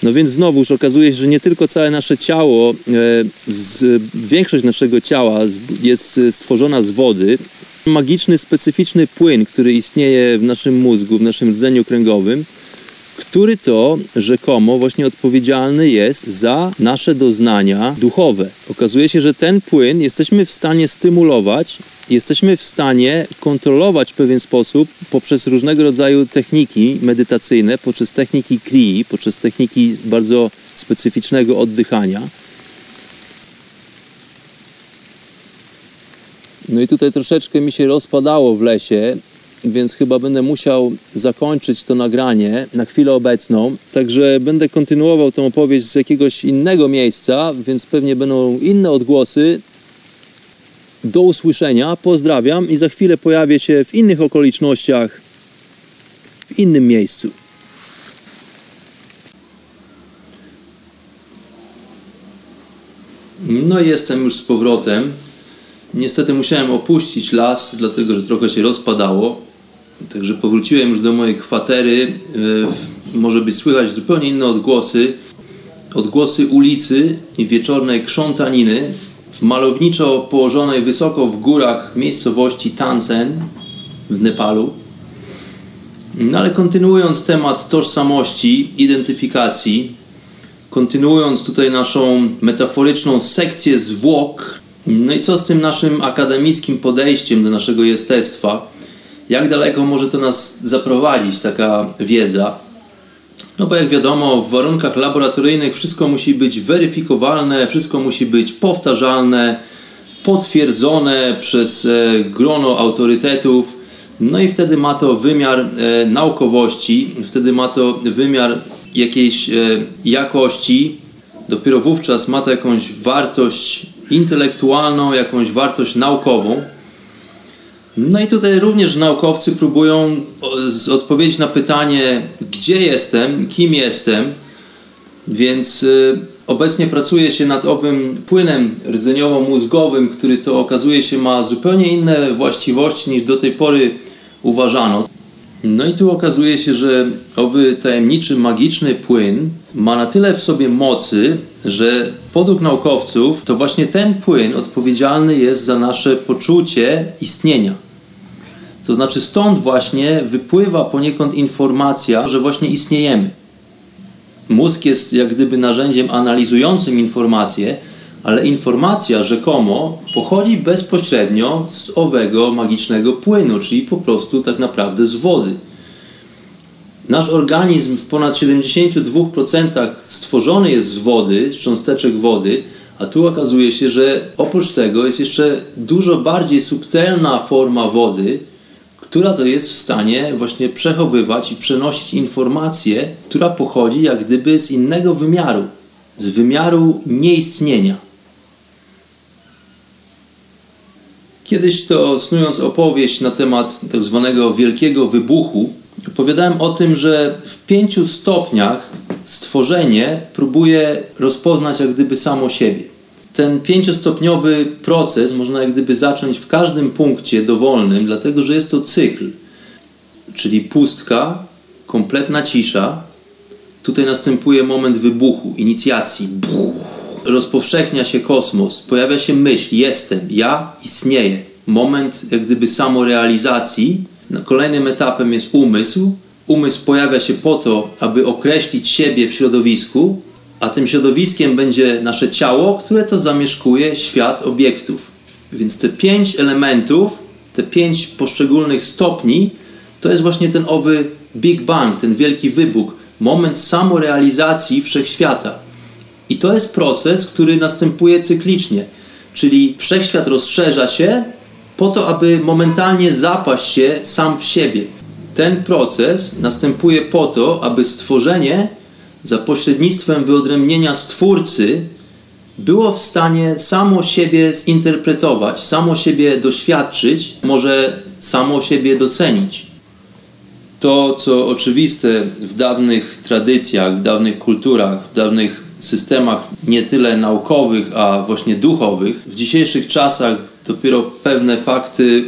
No więc znowuż okazuje się, że nie tylko całe nasze ciało, e, z, większość naszego ciała jest stworzona z wody. Magiczny, specyficzny płyn, który istnieje w naszym mózgu, w naszym rdzeniu kręgowym, który to rzekomo właśnie odpowiedzialny jest za nasze doznania duchowe. Okazuje się, że ten płyn jesteśmy w stanie stymulować, jesteśmy w stanie kontrolować w pewien sposób poprzez różnego rodzaju techniki medytacyjne, poprzez techniki krii, poprzez techniki bardzo specyficznego oddychania. No i tutaj troszeczkę mi się rozpadało w lesie, więc chyba będę musiał zakończyć to nagranie na chwilę obecną. Także będę kontynuował tę opowieść z jakiegoś innego miejsca, więc pewnie będą inne odgłosy. Do usłyszenia, pozdrawiam i za chwilę pojawię się w innych okolicznościach, w innym miejscu. No i jestem już z powrotem. Niestety musiałem opuścić las, dlatego że trochę się rozpadało. Także powróciłem już do mojej kwatery. E, może być słychać zupełnie inne odgłosy. Odgłosy ulicy i wieczornej krzątaniny malowniczo położonej wysoko w górach miejscowości Tansen w Nepalu. No ale kontynuując temat tożsamości, identyfikacji, kontynuując tutaj naszą metaforyczną sekcję zwłok, no i co z tym naszym akademickim podejściem do naszego jestestwa? Jak daleko może to nas zaprowadzić, taka wiedza? No bo jak wiadomo, w warunkach laboratoryjnych wszystko musi być weryfikowalne, wszystko musi być powtarzalne, potwierdzone przez e, grono autorytetów. No i wtedy ma to wymiar e, naukowości, wtedy ma to wymiar jakiejś e, jakości. Dopiero wówczas ma to jakąś wartość intelektualną, jakąś wartość naukową. No i tutaj również naukowcy próbują odpowiedzieć na pytanie, gdzie jestem, kim jestem, więc y, obecnie pracuje się nad owym płynem rdzeniowo-mózgowym, który to okazuje się ma zupełnie inne właściwości niż do tej pory uważano. No i tu okazuje się, że owy tajemniczy, magiczny płyn ma na tyle w sobie mocy, że według naukowców to właśnie ten płyn odpowiedzialny jest za nasze poczucie istnienia. To znaczy stąd właśnie wypływa poniekąd informacja, że właśnie istniejemy. Mózg jest jak gdyby narzędziem analizującym informacje, ale informacja rzekomo pochodzi bezpośrednio z owego magicznego płynu, czyli po prostu tak naprawdę z wody. Nasz organizm w ponad 72% stworzony jest z wody, z cząsteczek wody, a tu okazuje się, że oprócz tego jest jeszcze dużo bardziej subtelna forma wody, która to jest w stanie właśnie przechowywać i przenosić informację, która pochodzi jak gdyby z innego wymiaru, z wymiaru nieistnienia. Kiedyś to snując opowieść na temat tak zwanego wielkiego wybuchu, opowiadałem o tym, że w pięciu stopniach stworzenie próbuje rozpoznać jak gdyby samo siebie. Ten pięciostopniowy proces można jak gdyby zacząć w każdym punkcie dowolnym, dlatego że jest to cykl, czyli pustka, kompletna cisza. Tutaj następuje moment wybuchu, inicjacji. Rozpowszechnia się kosmos, pojawia się myśl, jestem, ja istnieję. Moment jak gdyby samorealizacji. Kolejnym etapem jest umysł. Umysł pojawia się po to, aby określić siebie w środowisku, a tym środowiskiem będzie nasze ciało, które to zamieszkuje świat obiektów. Więc te pięć elementów, te pięć poszczególnych stopni, to jest właśnie ten owy Big Bang, ten wielki wybuch, moment samorealizacji wszechświata. I to jest proces, który następuje cyklicznie, czyli wszechświat rozszerza się po to, aby momentalnie zapaść się sam w siebie. Ten proces następuje po to, aby stworzenie za pośrednictwem wyodrębnienia Stwórcy było w stanie samo siebie zinterpretować, samo siebie doświadczyć, może samo siebie docenić. To, co oczywiste w dawnych tradycjach, w dawnych kulturach, w dawnych systemach nie tyle naukowych, a właśnie duchowych, w dzisiejszych czasach dopiero pewne fakty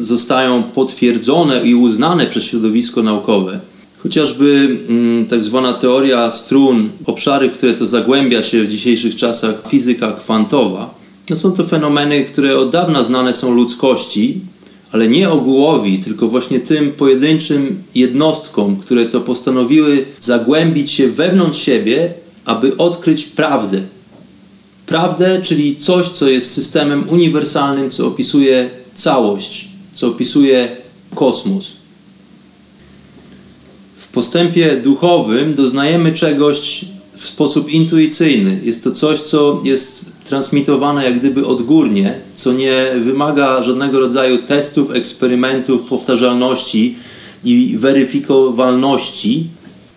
zostają potwierdzone i uznane przez środowisko naukowe. Chociażby mm, tak zwana teoria strun, obszary, w które to zagłębia się w dzisiejszych czasach fizyka kwantowa, no są to fenomeny, które od dawna znane są ludzkości, ale nie ogółowi, tylko właśnie tym pojedynczym jednostkom, które to postanowiły zagłębić się wewnątrz siebie, aby odkryć prawdę. Prawdę, czyli coś, co jest systemem uniwersalnym, co opisuje całość, co opisuje kosmos postępie duchowym doznajemy czegoś w sposób intuicyjny. Jest to coś, co jest transmitowane jak gdyby odgórnie, co nie wymaga żadnego rodzaju testów, eksperymentów, powtarzalności i weryfikowalności.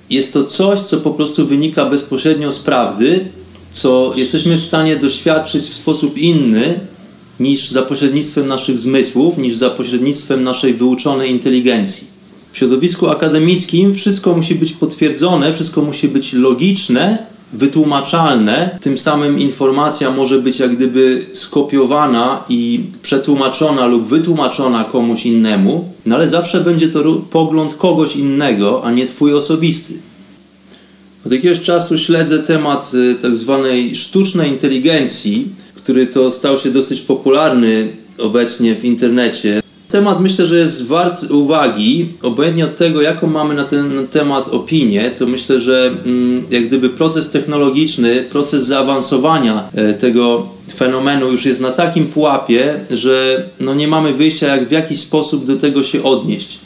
Jest to coś, co po prostu wynika bezpośrednio z prawdy, co jesteśmy w stanie doświadczyć w sposób inny niż za pośrednictwem naszych zmysłów, niż za pośrednictwem naszej wyuczonej inteligencji. W środowisku akademickim wszystko musi być potwierdzone, wszystko musi być logiczne wytłumaczalne, tym samym informacja może być jak gdyby skopiowana i przetłumaczona lub wytłumaczona komuś innemu, no ale zawsze będzie to pogląd kogoś innego, a nie twój osobisty. Od jakiegoś czasu śledzę temat y, tak zwanej sztucznej inteligencji, który to stał się dosyć popularny obecnie w internecie. Temat myślę, że jest wart uwagi, obojętnie od tego, jaką mamy na ten temat opinię, to myślę, że mm, jak gdyby proces technologiczny, proces zaawansowania e, tego fenomenu już jest na takim pułapie, że no nie mamy wyjścia, jak w jakiś sposób do tego się odnieść.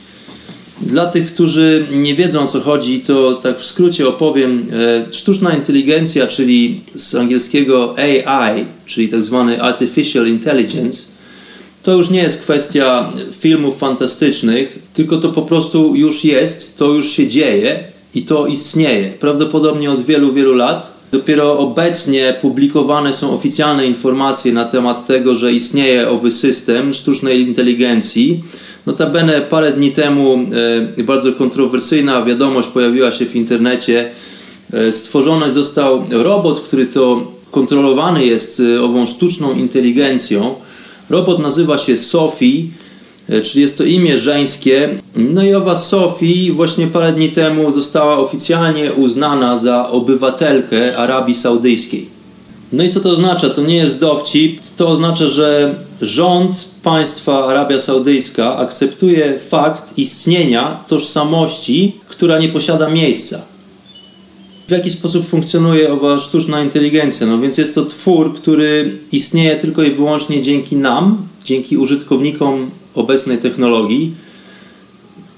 Dla tych, którzy nie wiedzą o co chodzi, to tak w skrócie opowiem. E, sztuczna inteligencja, czyli z angielskiego AI, czyli tak zwany Artificial Intelligence, to już nie jest kwestia filmów fantastycznych, tylko to po prostu już jest, to już się dzieje i to istnieje. Prawdopodobnie od wielu, wielu lat. Dopiero obecnie publikowane są oficjalne informacje na temat tego, że istnieje owy system sztucznej inteligencji. Notabene parę dni temu e, bardzo kontrowersyjna wiadomość pojawiła się w internecie. E, stworzony został robot, który to kontrolowany jest e, ową sztuczną inteligencją Robot nazywa się Sophie, e, czyli jest to imię żeńskie. No i owa Sophie właśnie parę dni temu została oficjalnie uznana za obywatelkę Arabii Saudyjskiej. No i co to oznacza? To nie jest dowcip. To oznacza, że rząd państwa Arabia Saudyjska akceptuje fakt istnienia tożsamości, która nie posiada miejsca w jaki sposób funkcjonuje owa sztuczna inteligencja. No więc jest to twór, który istnieje tylko i wyłącznie dzięki nam, dzięki użytkownikom obecnej technologii,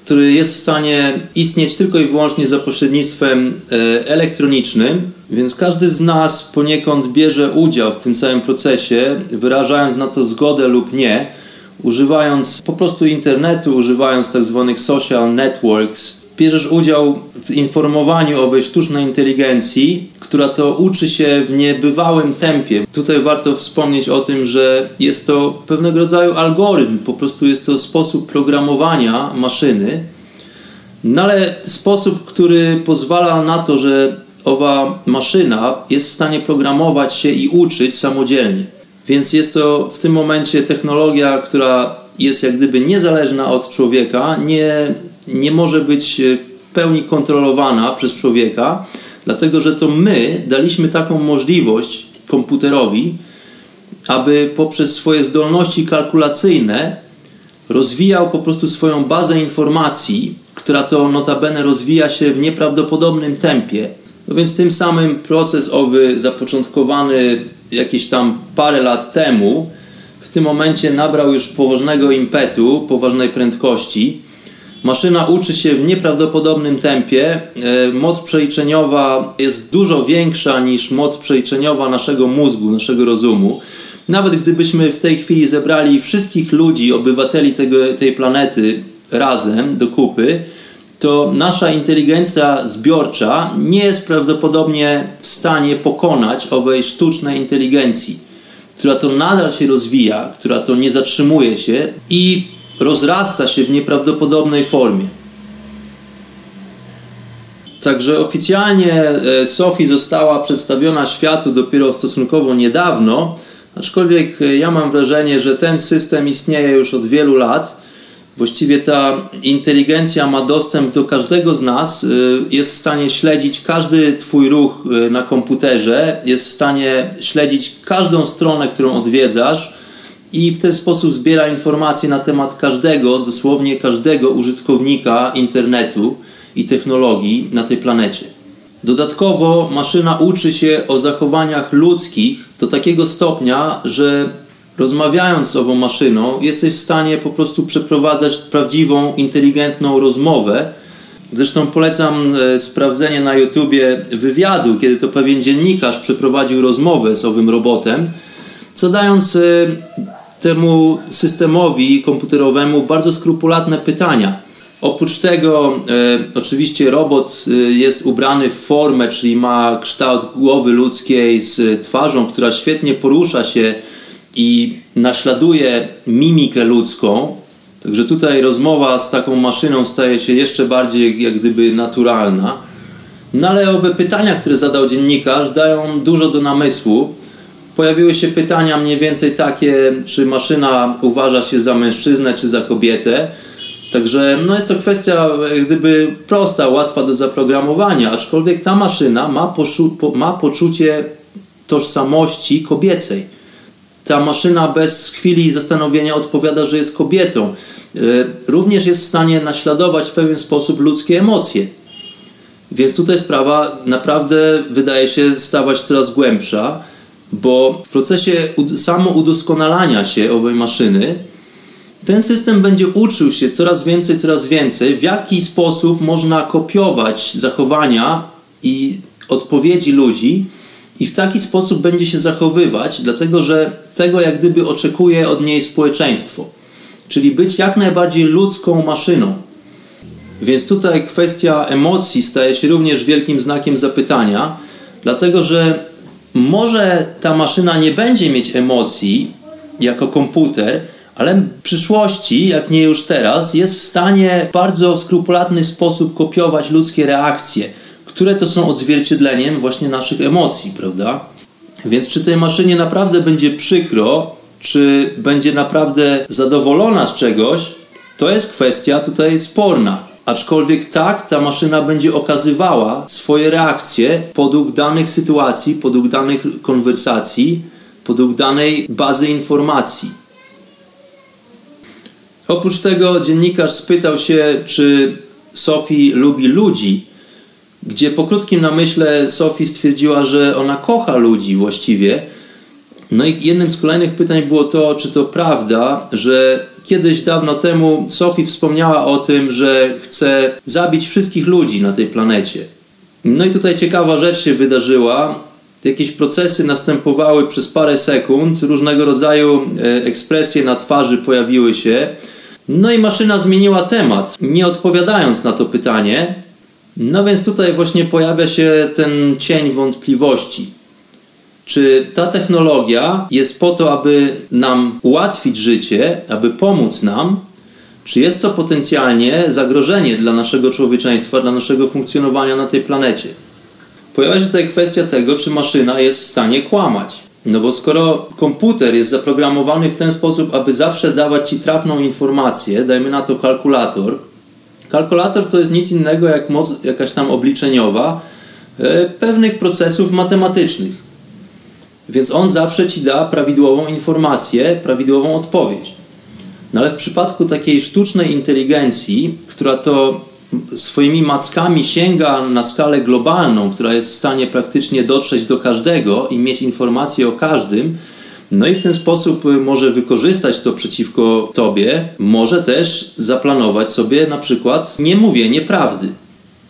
który jest w stanie istnieć tylko i wyłącznie za pośrednictwem e, elektronicznym, więc każdy z nas poniekąd bierze udział w tym całym procesie, wyrażając na to zgodę lub nie, używając po prostu internetu, używając tak zwanych social networks, bierzesz udział w informowaniu owej sztucznej inteligencji, która to uczy się w niebywałym tempie. Tutaj warto wspomnieć o tym, że jest to pewnego rodzaju algorytm, po prostu jest to sposób programowania maszyny, no ale sposób, który pozwala na to, że owa maszyna jest w stanie programować się i uczyć samodzielnie. Więc jest to w tym momencie technologia, która jest jak gdyby niezależna od człowieka, nie nie może być e, w pełni kontrolowana przez człowieka, dlatego że to my daliśmy taką możliwość komputerowi, aby poprzez swoje zdolności kalkulacyjne rozwijał po prostu swoją bazę informacji, która to notabene rozwija się w nieprawdopodobnym tempie. No więc tym samym proces owy zapoczątkowany jakieś tam parę lat temu w tym momencie nabrał już poważnego impetu, poważnej prędkości Maszyna uczy się w nieprawdopodobnym tempie. E, moc przeliczeniowa jest dużo większa niż moc przeliczeniowa naszego mózgu, naszego rozumu. Nawet gdybyśmy w tej chwili zebrali wszystkich ludzi, obywateli tego, tej planety razem do kupy, to nasza inteligencja zbiorcza nie jest prawdopodobnie w stanie pokonać owej sztucznej inteligencji, która to nadal się rozwija, która to nie zatrzymuje się i rozrasta się w nieprawdopodobnej formie. Także oficjalnie e, Sophie została przedstawiona światu dopiero stosunkowo niedawno, aczkolwiek e, ja mam wrażenie, że ten system istnieje już od wielu lat. Właściwie ta inteligencja ma dostęp do każdego z nas, e, jest w stanie śledzić każdy Twój ruch na komputerze, jest w stanie śledzić każdą stronę, którą odwiedzasz i w ten sposób zbiera informacje na temat każdego, dosłownie każdego użytkownika internetu i technologii na tej planecie. Dodatkowo maszyna uczy się o zachowaniach ludzkich do takiego stopnia, że rozmawiając z ową maszyną, jesteś w stanie po prostu przeprowadzać prawdziwą, inteligentną rozmowę. Zresztą polecam e, sprawdzenie na YouTubie wywiadu, kiedy to pewien dziennikarz przeprowadził rozmowę z owym robotem, co dając e, temu systemowi komputerowemu bardzo skrupulatne pytania. Oprócz tego, e, oczywiście, robot e, jest ubrany w formę, czyli ma kształt głowy ludzkiej z twarzą, która świetnie porusza się i naśladuje mimikę ludzką. Także tutaj rozmowa z taką maszyną staje się jeszcze bardziej jak gdyby naturalna. No ale owe pytania, które zadał dziennikarz, dają dużo do namysłu. Pojawiły się pytania mniej więcej takie, czy maszyna uważa się za mężczyznę, czy za kobietę. Także no jest to kwestia gdyby prosta, łatwa do zaprogramowania, aczkolwiek ta maszyna ma, po, ma poczucie tożsamości kobiecej. Ta maszyna bez chwili zastanowienia odpowiada, że jest kobietą. E, również jest w stanie naśladować w pewien sposób ludzkie emocje. Więc tutaj sprawa naprawdę wydaje się stawać coraz głębsza, bo w procesie samoudoskonalania się owej maszyny ten system będzie uczył się coraz więcej, coraz więcej, w jaki sposób można kopiować zachowania i odpowiedzi ludzi i w taki sposób będzie się zachowywać, dlatego że tego jak gdyby oczekuje od niej społeczeństwo. Czyli być jak najbardziej ludzką maszyną. Więc tutaj kwestia emocji staje się również wielkim znakiem zapytania, dlatego że może ta maszyna nie będzie mieć emocji jako komputer, ale w przyszłości, jak nie już teraz, jest w stanie w bardzo skrupulatny sposób kopiować ludzkie reakcje, które to są odzwierciedleniem właśnie naszych emocji, prawda? Więc czy tej maszynie naprawdę będzie przykro, czy będzie naprawdę zadowolona z czegoś, to jest kwestia tutaj sporna. Aczkolwiek tak, ta maszyna będzie okazywała swoje reakcje podług danych sytuacji, podług danych konwersacji, podług danej bazy informacji. Oprócz tego dziennikarz spytał się, czy Sophie lubi ludzi, gdzie po krótkim namyśle Sophie stwierdziła, że ona kocha ludzi właściwie. No i jednym z kolejnych pytań było to, czy to prawda, że kiedyś dawno temu Sophie wspomniała o tym, że chce zabić wszystkich ludzi na tej planecie. No i tutaj ciekawa rzecz się wydarzyła. Jakieś procesy następowały przez parę sekund, różnego rodzaju e, ekspresje na twarzy pojawiły się. No i maszyna zmieniła temat, nie odpowiadając na to pytanie. No więc tutaj właśnie pojawia się ten cień wątpliwości. Czy ta technologia jest po to, aby nam ułatwić życie, aby pomóc nam, czy jest to potencjalnie zagrożenie dla naszego człowieczeństwa, dla naszego funkcjonowania na tej planecie? Pojawia się tutaj kwestia tego, czy maszyna jest w stanie kłamać. No bo skoro komputer jest zaprogramowany w ten sposób, aby zawsze dawać Ci trafną informację, dajmy na to kalkulator. Kalkulator to jest nic innego jak moc jakaś tam obliczeniowa e, pewnych procesów matematycznych. Więc on zawsze Ci da prawidłową informację, prawidłową odpowiedź. No ale w przypadku takiej sztucznej inteligencji, która to swoimi mackami sięga na skalę globalną, która jest w stanie praktycznie dotrzeć do każdego i mieć informacje o każdym, no i w ten sposób może wykorzystać to przeciwko tobie, może też zaplanować sobie na przykład niemówienie prawdy.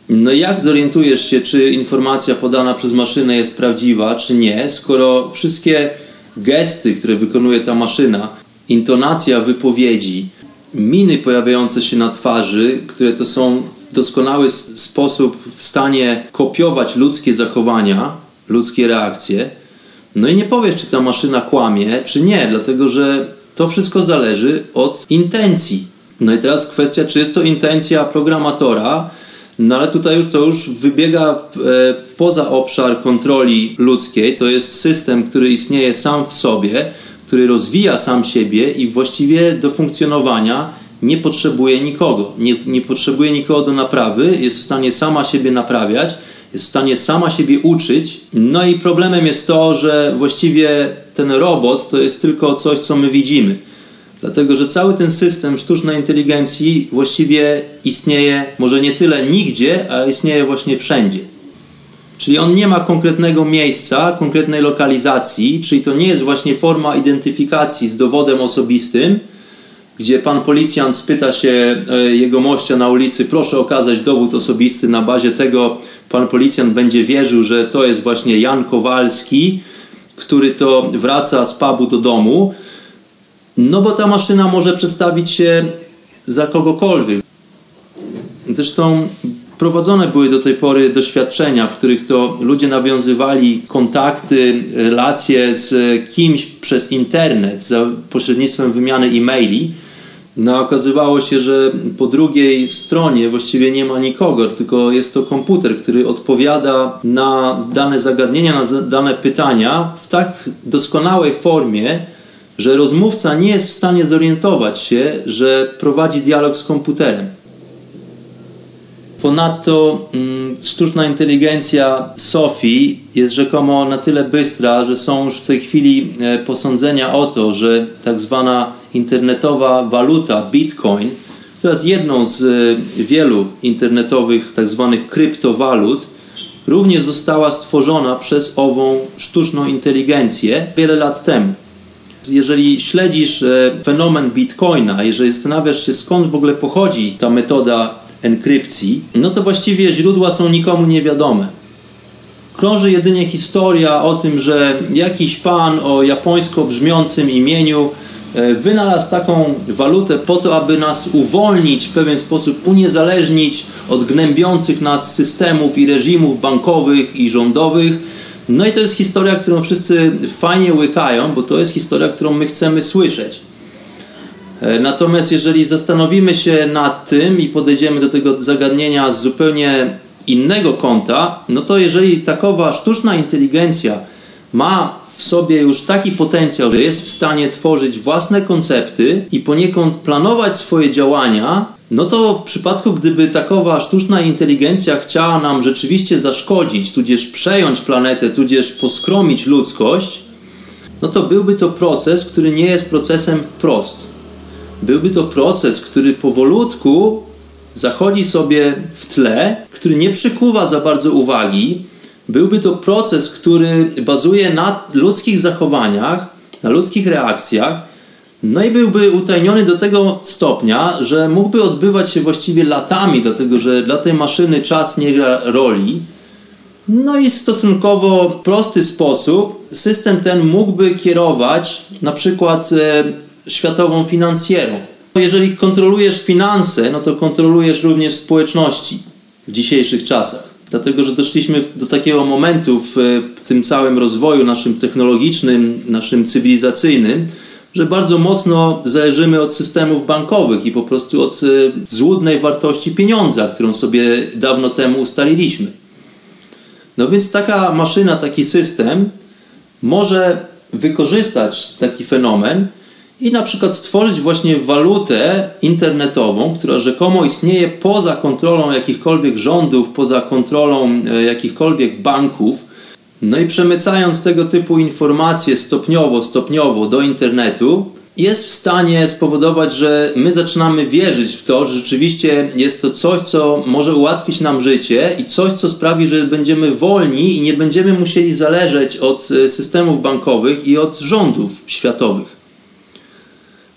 No jak zorientujesz się, czy informacja podana przez maszynę jest prawdziwa, czy nie, skoro wszystkie gesty, które wykonuje ta maszyna, intonacja wypowiedzi, miny pojawiające się na twarzy, które to są w doskonały sposób w stanie kopiować ludzkie zachowania, ludzkie reakcje. No i nie powiesz, czy ta maszyna kłamie, czy nie, dlatego że to wszystko zależy od intencji. No i teraz kwestia, czy jest to intencja programatora, no ale tutaj już to już wybiega e, poza obszar kontroli ludzkiej. To jest system, który istnieje sam w sobie, który rozwija sam siebie i właściwie do funkcjonowania nie potrzebuje nikogo. Nie, nie potrzebuje nikogo do naprawy, jest w stanie sama siebie naprawiać, jest w stanie sama siebie uczyć. No i problemem jest to, że właściwie ten robot to jest tylko coś, co my widzimy. Dlatego, że cały ten system sztucznej inteligencji właściwie istnieje może nie tyle nigdzie, a istnieje właśnie wszędzie. Czyli on nie ma konkretnego miejsca, konkretnej lokalizacji, czyli to nie jest właśnie forma identyfikacji z dowodem osobistym, gdzie pan policjant spyta się e, jego mościa na ulicy, proszę okazać dowód osobisty, na bazie tego pan policjant będzie wierzył, że to jest właśnie Jan Kowalski, który to wraca z pubu do domu, no bo ta maszyna może przedstawić się za kogokolwiek. Zresztą Prowadzone były do tej pory doświadczenia, w których to ludzie nawiązywali kontakty, relacje z kimś przez internet za pośrednictwem wymiany e-maili. No okazywało się, że po drugiej stronie właściwie nie ma nikogo, tylko jest to komputer, który odpowiada na dane zagadnienia, na dane pytania w tak doskonałej formie, że rozmówca nie jest w stanie zorientować się, że prowadzi dialog z komputerem. Ponadto mm, sztuczna inteligencja Sofii jest rzekomo na tyle bystra, że są już w tej chwili e, posądzenia o to, że tak zwana internetowa waluta Bitcoin, która jest jedną z e, wielu internetowych tak zwanych kryptowalut, również została stworzona przez ową sztuczną inteligencję wiele lat temu. Jeżeli śledzisz e, fenomen Bitcoina, jeżeli zastanawiasz się skąd w ogóle pochodzi ta metoda enkrypcji, no to właściwie źródła są nikomu niewiadome. Krąży jedynie historia o tym, że jakiś pan o japońsko brzmiącym imieniu e, wynalazł taką walutę po to, aby nas uwolnić, w pewien sposób uniezależnić od gnębiących nas systemów i reżimów bankowych i rządowych. No i to jest historia, którą wszyscy fajnie łykają, bo to jest historia, którą my chcemy słyszeć. E, natomiast jeżeli zastanowimy się nad tym i podejdziemy do tego zagadnienia z zupełnie innego kąta, no to jeżeli takowa sztuczna inteligencja ma w sobie już taki potencjał, że jest w stanie tworzyć własne koncepty i poniekąd planować swoje działania, no to w przypadku, gdyby takowa sztuczna inteligencja chciała nam rzeczywiście zaszkodzić, tudzież przejąć planetę, tudzież poskromić ludzkość, no to byłby to proces, który nie jest procesem wprost byłby to proces, który powolutku zachodzi sobie w tle, który nie przykuwa za bardzo uwagi. Byłby to proces, który bazuje na ludzkich zachowaniach, na ludzkich reakcjach, no i byłby utajniony do tego stopnia, że mógłby odbywać się właściwie latami, dlatego że dla tej maszyny czas nie gra roli. No i w stosunkowo prosty sposób system ten mógłby kierować na przykład e, światową finansjerą. Jeżeli kontrolujesz finanse, no to kontrolujesz również społeczności w dzisiejszych czasach. Dlatego, że doszliśmy do takiego momentu w tym całym rozwoju naszym technologicznym, naszym cywilizacyjnym, że bardzo mocno zależymy od systemów bankowych i po prostu od e, złudnej wartości pieniądza, którą sobie dawno temu ustaliliśmy. No więc taka maszyna, taki system może wykorzystać taki fenomen i na przykład stworzyć właśnie walutę internetową, która rzekomo istnieje poza kontrolą jakichkolwiek rządów, poza kontrolą e, jakichkolwiek banków. No i przemycając tego typu informacje stopniowo, stopniowo do internetu, jest w stanie spowodować, że my zaczynamy wierzyć w to, że rzeczywiście jest to coś, co może ułatwić nam życie i coś, co sprawi, że będziemy wolni i nie będziemy musieli zależeć od e, systemów bankowych i od rządów światowych.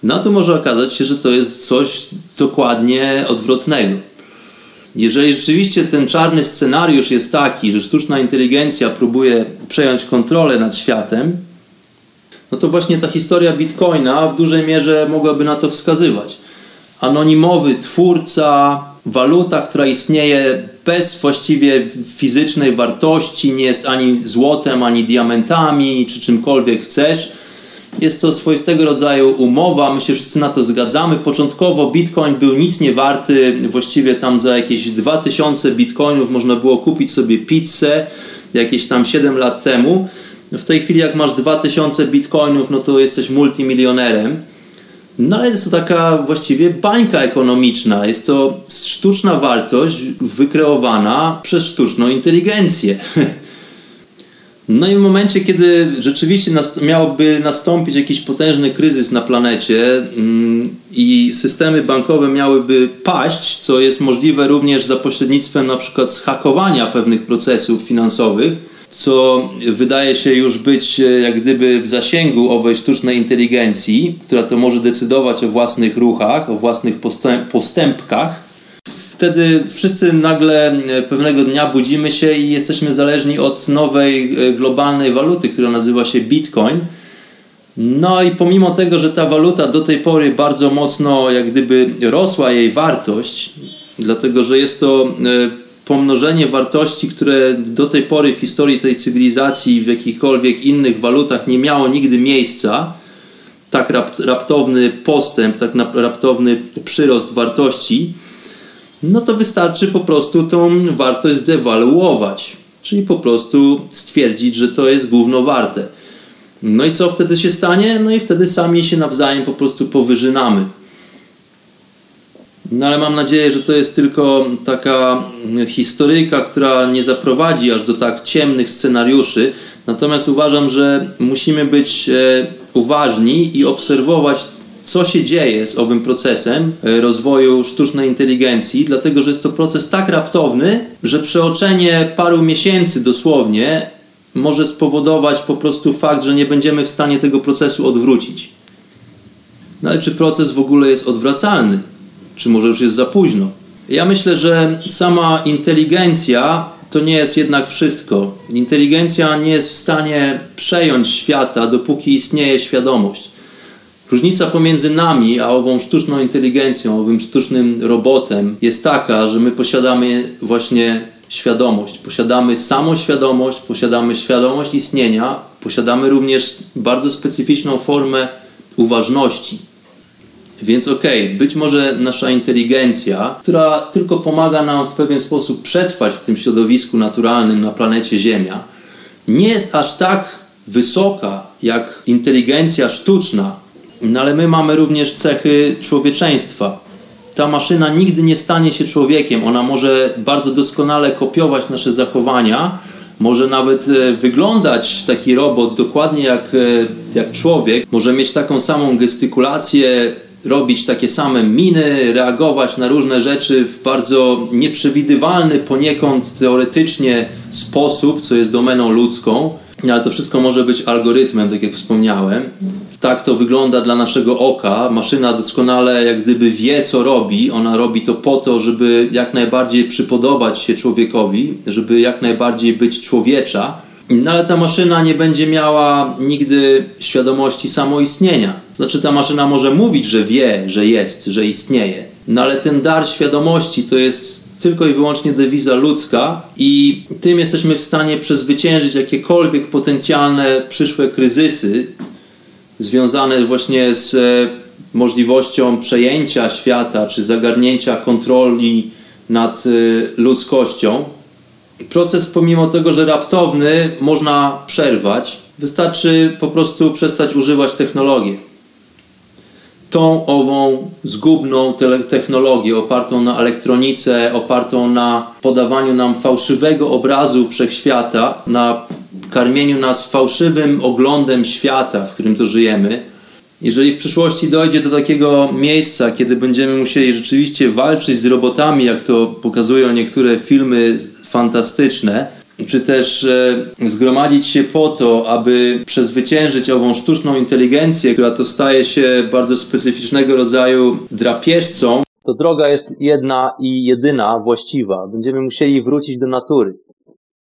No to może okazać się, że to jest coś dokładnie odwrotnego. Jeżeli rzeczywiście ten czarny scenariusz jest taki, że sztuczna inteligencja próbuje przejąć kontrolę nad światem, no to właśnie ta historia Bitcoina w dużej mierze mogłaby na to wskazywać. Anonimowy twórca, waluta, która istnieje bez właściwie fizycznej wartości, nie jest ani złotem, ani diamentami, czy czymkolwiek chcesz jest to swoistego rodzaju umowa, my się wszyscy na to zgadzamy. Początkowo bitcoin był nic nie warty, właściwie tam za jakieś 2000 bitcoinów można było kupić sobie pizzę jakieś tam 7 lat temu. W tej chwili jak masz 2000 bitcoinów, no to jesteś multimilionerem. No ale jest to taka właściwie bańka ekonomiczna. Jest to sztuczna wartość wykreowana przez sztuczną inteligencję. No i w momencie, kiedy rzeczywiście miałby nastąpić jakiś potężny kryzys na planecie mm, i systemy bankowe miałyby paść, co jest możliwe również za pośrednictwem na przykład zhakowania pewnych procesów finansowych, co wydaje się już być e, jak gdyby w zasięgu owej sztucznej inteligencji, która to może decydować o własnych ruchach, o własnych postępkach, wtedy wszyscy nagle e, pewnego dnia budzimy się i jesteśmy zależni od nowej e, globalnej waluty, która nazywa się Bitcoin. No i pomimo tego, że ta waluta do tej pory bardzo mocno jak gdyby rosła jej wartość, dlatego że jest to e, pomnożenie wartości, które do tej pory w historii tej cywilizacji w jakichkolwiek innych walutach nie miało nigdy miejsca, tak raptowny postęp, tak raptowny przyrost wartości, no to wystarczy po prostu tą wartość zdewaluować. Czyli po prostu stwierdzić, że to jest gówno warte. No i co wtedy się stanie? No i wtedy sami się nawzajem po prostu powyżynamy. No ale mam nadzieję, że to jest tylko taka historyjka, która nie zaprowadzi aż do tak ciemnych scenariuszy. Natomiast uważam, że musimy być e, uważni i obserwować, co się dzieje z owym procesem e, rozwoju sztucznej inteligencji, dlatego że jest to proces tak raptowny, że przeoczenie paru miesięcy dosłownie może spowodować po prostu fakt, że nie będziemy w stanie tego procesu odwrócić. No ale czy proces w ogóle jest odwracalny? Czy może już jest za późno? Ja myślę, że sama inteligencja to nie jest jednak wszystko. Inteligencja nie jest w stanie przejąć świata, dopóki istnieje świadomość. Różnica pomiędzy nami a ową sztuczną inteligencją, owym sztucznym robotem jest taka, że my posiadamy właśnie świadomość. Posiadamy samoświadomość, posiadamy świadomość istnienia, posiadamy również bardzo specyficzną formę uważności. Więc okej, okay, być może nasza inteligencja, która tylko pomaga nam w pewien sposób przetrwać w tym środowisku naturalnym na planecie Ziemia, nie jest aż tak wysoka jak inteligencja sztuczna, no ale my mamy również cechy człowieczeństwa. Ta maszyna nigdy nie stanie się człowiekiem. Ona może bardzo doskonale kopiować nasze zachowania, może nawet e, wyglądać taki robot dokładnie jak, e, jak człowiek, może mieć taką samą gestykulację, robić takie same miny, reagować na różne rzeczy w bardzo nieprzewidywalny poniekąd teoretycznie sposób, co jest domeną ludzką, ale to wszystko może być algorytmem, tak jak wspomniałem. Tak to wygląda dla naszego oka. Maszyna doskonale jak gdyby wie, co robi. Ona robi to po to, żeby jak najbardziej przypodobać się człowiekowi, żeby jak najbardziej być człowiecza. No ale ta maszyna nie będzie miała nigdy świadomości samoistnienia. Znaczy ta maszyna może mówić, że wie, że jest, że istnieje. No ale ten dar świadomości to jest tylko i wyłącznie dewiza ludzka i tym jesteśmy w stanie przezwyciężyć jakiekolwiek potencjalne przyszłe kryzysy związane właśnie z e, możliwością przejęcia świata czy zagarnięcia kontroli nad e, ludzkością. Proces, pomimo tego, że raptowny, można przerwać. Wystarczy po prostu przestać używać technologii tą ową zgubną technologię opartą na elektronice, opartą na podawaniu nam fałszywego obrazu wszechświata, na karmieniu nas fałszywym oglądem świata, w którym to żyjemy. Jeżeli w przyszłości dojdzie do takiego miejsca, kiedy będziemy musieli rzeczywiście walczyć z robotami, jak to pokazują niektóre filmy fantastyczne, czy też e, zgromadzić się po to, aby przezwyciężyć ową sztuczną inteligencję, która to staje się bardzo specyficznego rodzaju drapieżcą, to droga jest jedna i jedyna właściwa. Będziemy musieli wrócić do natury.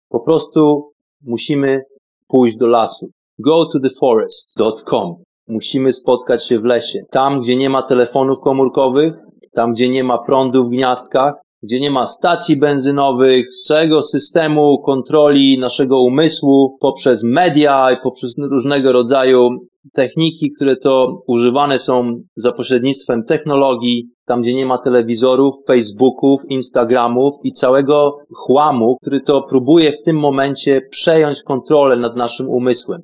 Po prostu musimy pójść do lasu. Go to the forest.com. Musimy spotkać się w lesie. Tam, gdzie nie ma telefonów komórkowych, tam, gdzie nie ma prądu w gniazdkach, gdzie nie ma stacji benzynowych, całego systemu kontroli naszego umysłu poprzez media i poprzez różnego rodzaju techniki, które to używane są za pośrednictwem technologii, tam gdzie nie ma telewizorów, Facebooków, Instagramów i całego chłamu, który to próbuje w tym momencie przejąć kontrolę nad naszym umysłem.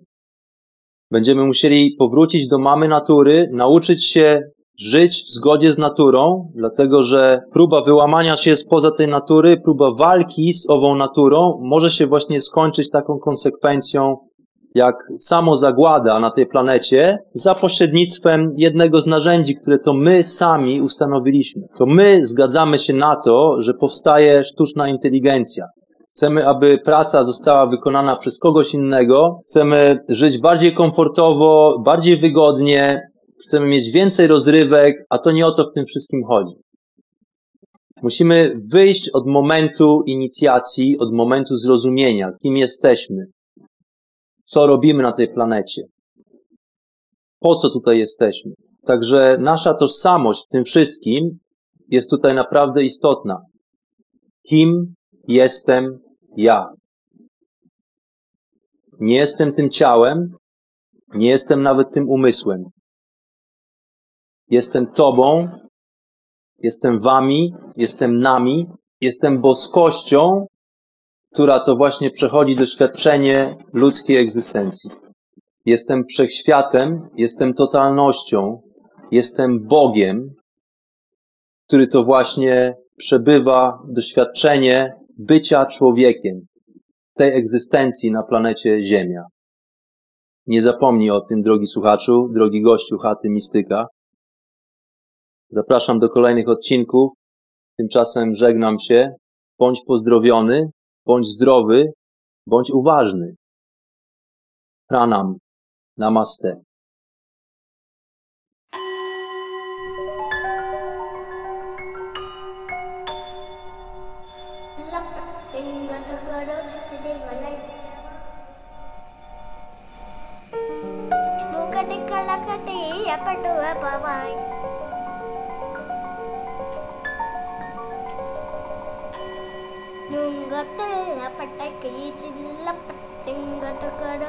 Będziemy musieli powrócić do mamy natury, nauczyć się żyć w zgodzie z naturą, dlatego że próba wyłamania się spoza tej natury, próba walki z ową naturą może się właśnie skończyć taką konsekwencją jak samo zagłada na tej planecie za pośrednictwem jednego z narzędzi, które to my sami ustanowiliśmy. To my zgadzamy się na to, że powstaje sztuczna inteligencja. Chcemy, aby praca została wykonana przez kogoś innego. Chcemy żyć bardziej komfortowo, bardziej wygodnie, chcemy mieć więcej rozrywek, a to nie o to w tym wszystkim chodzi. Musimy wyjść od momentu inicjacji, od momentu zrozumienia, kim jesteśmy, co robimy na tej planecie, po co tutaj jesteśmy. Także nasza tożsamość w tym wszystkim jest tutaj naprawdę istotna. Kim jestem ja? Nie jestem tym ciałem, nie jestem nawet tym umysłem. Jestem Tobą, jestem Wami, jestem nami, jestem boskością, która to właśnie przechodzi doświadczenie ludzkiej egzystencji. Jestem wszechświatem, jestem totalnością, jestem Bogiem, który to właśnie przebywa doświadczenie bycia człowiekiem, tej egzystencji na planecie Ziemia. Nie zapomnij o tym, drogi słuchaczu, drogi gościu chaty Mistyka. Zapraszam do kolejnych odcinków. Tymczasem żegnam się. Bądź pozdrowiony, bądź zdrowy, bądź uważny. Pranam. Namaste. പട്ടിങ്കടക്കട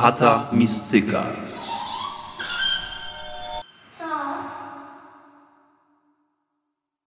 Hata Mistyka.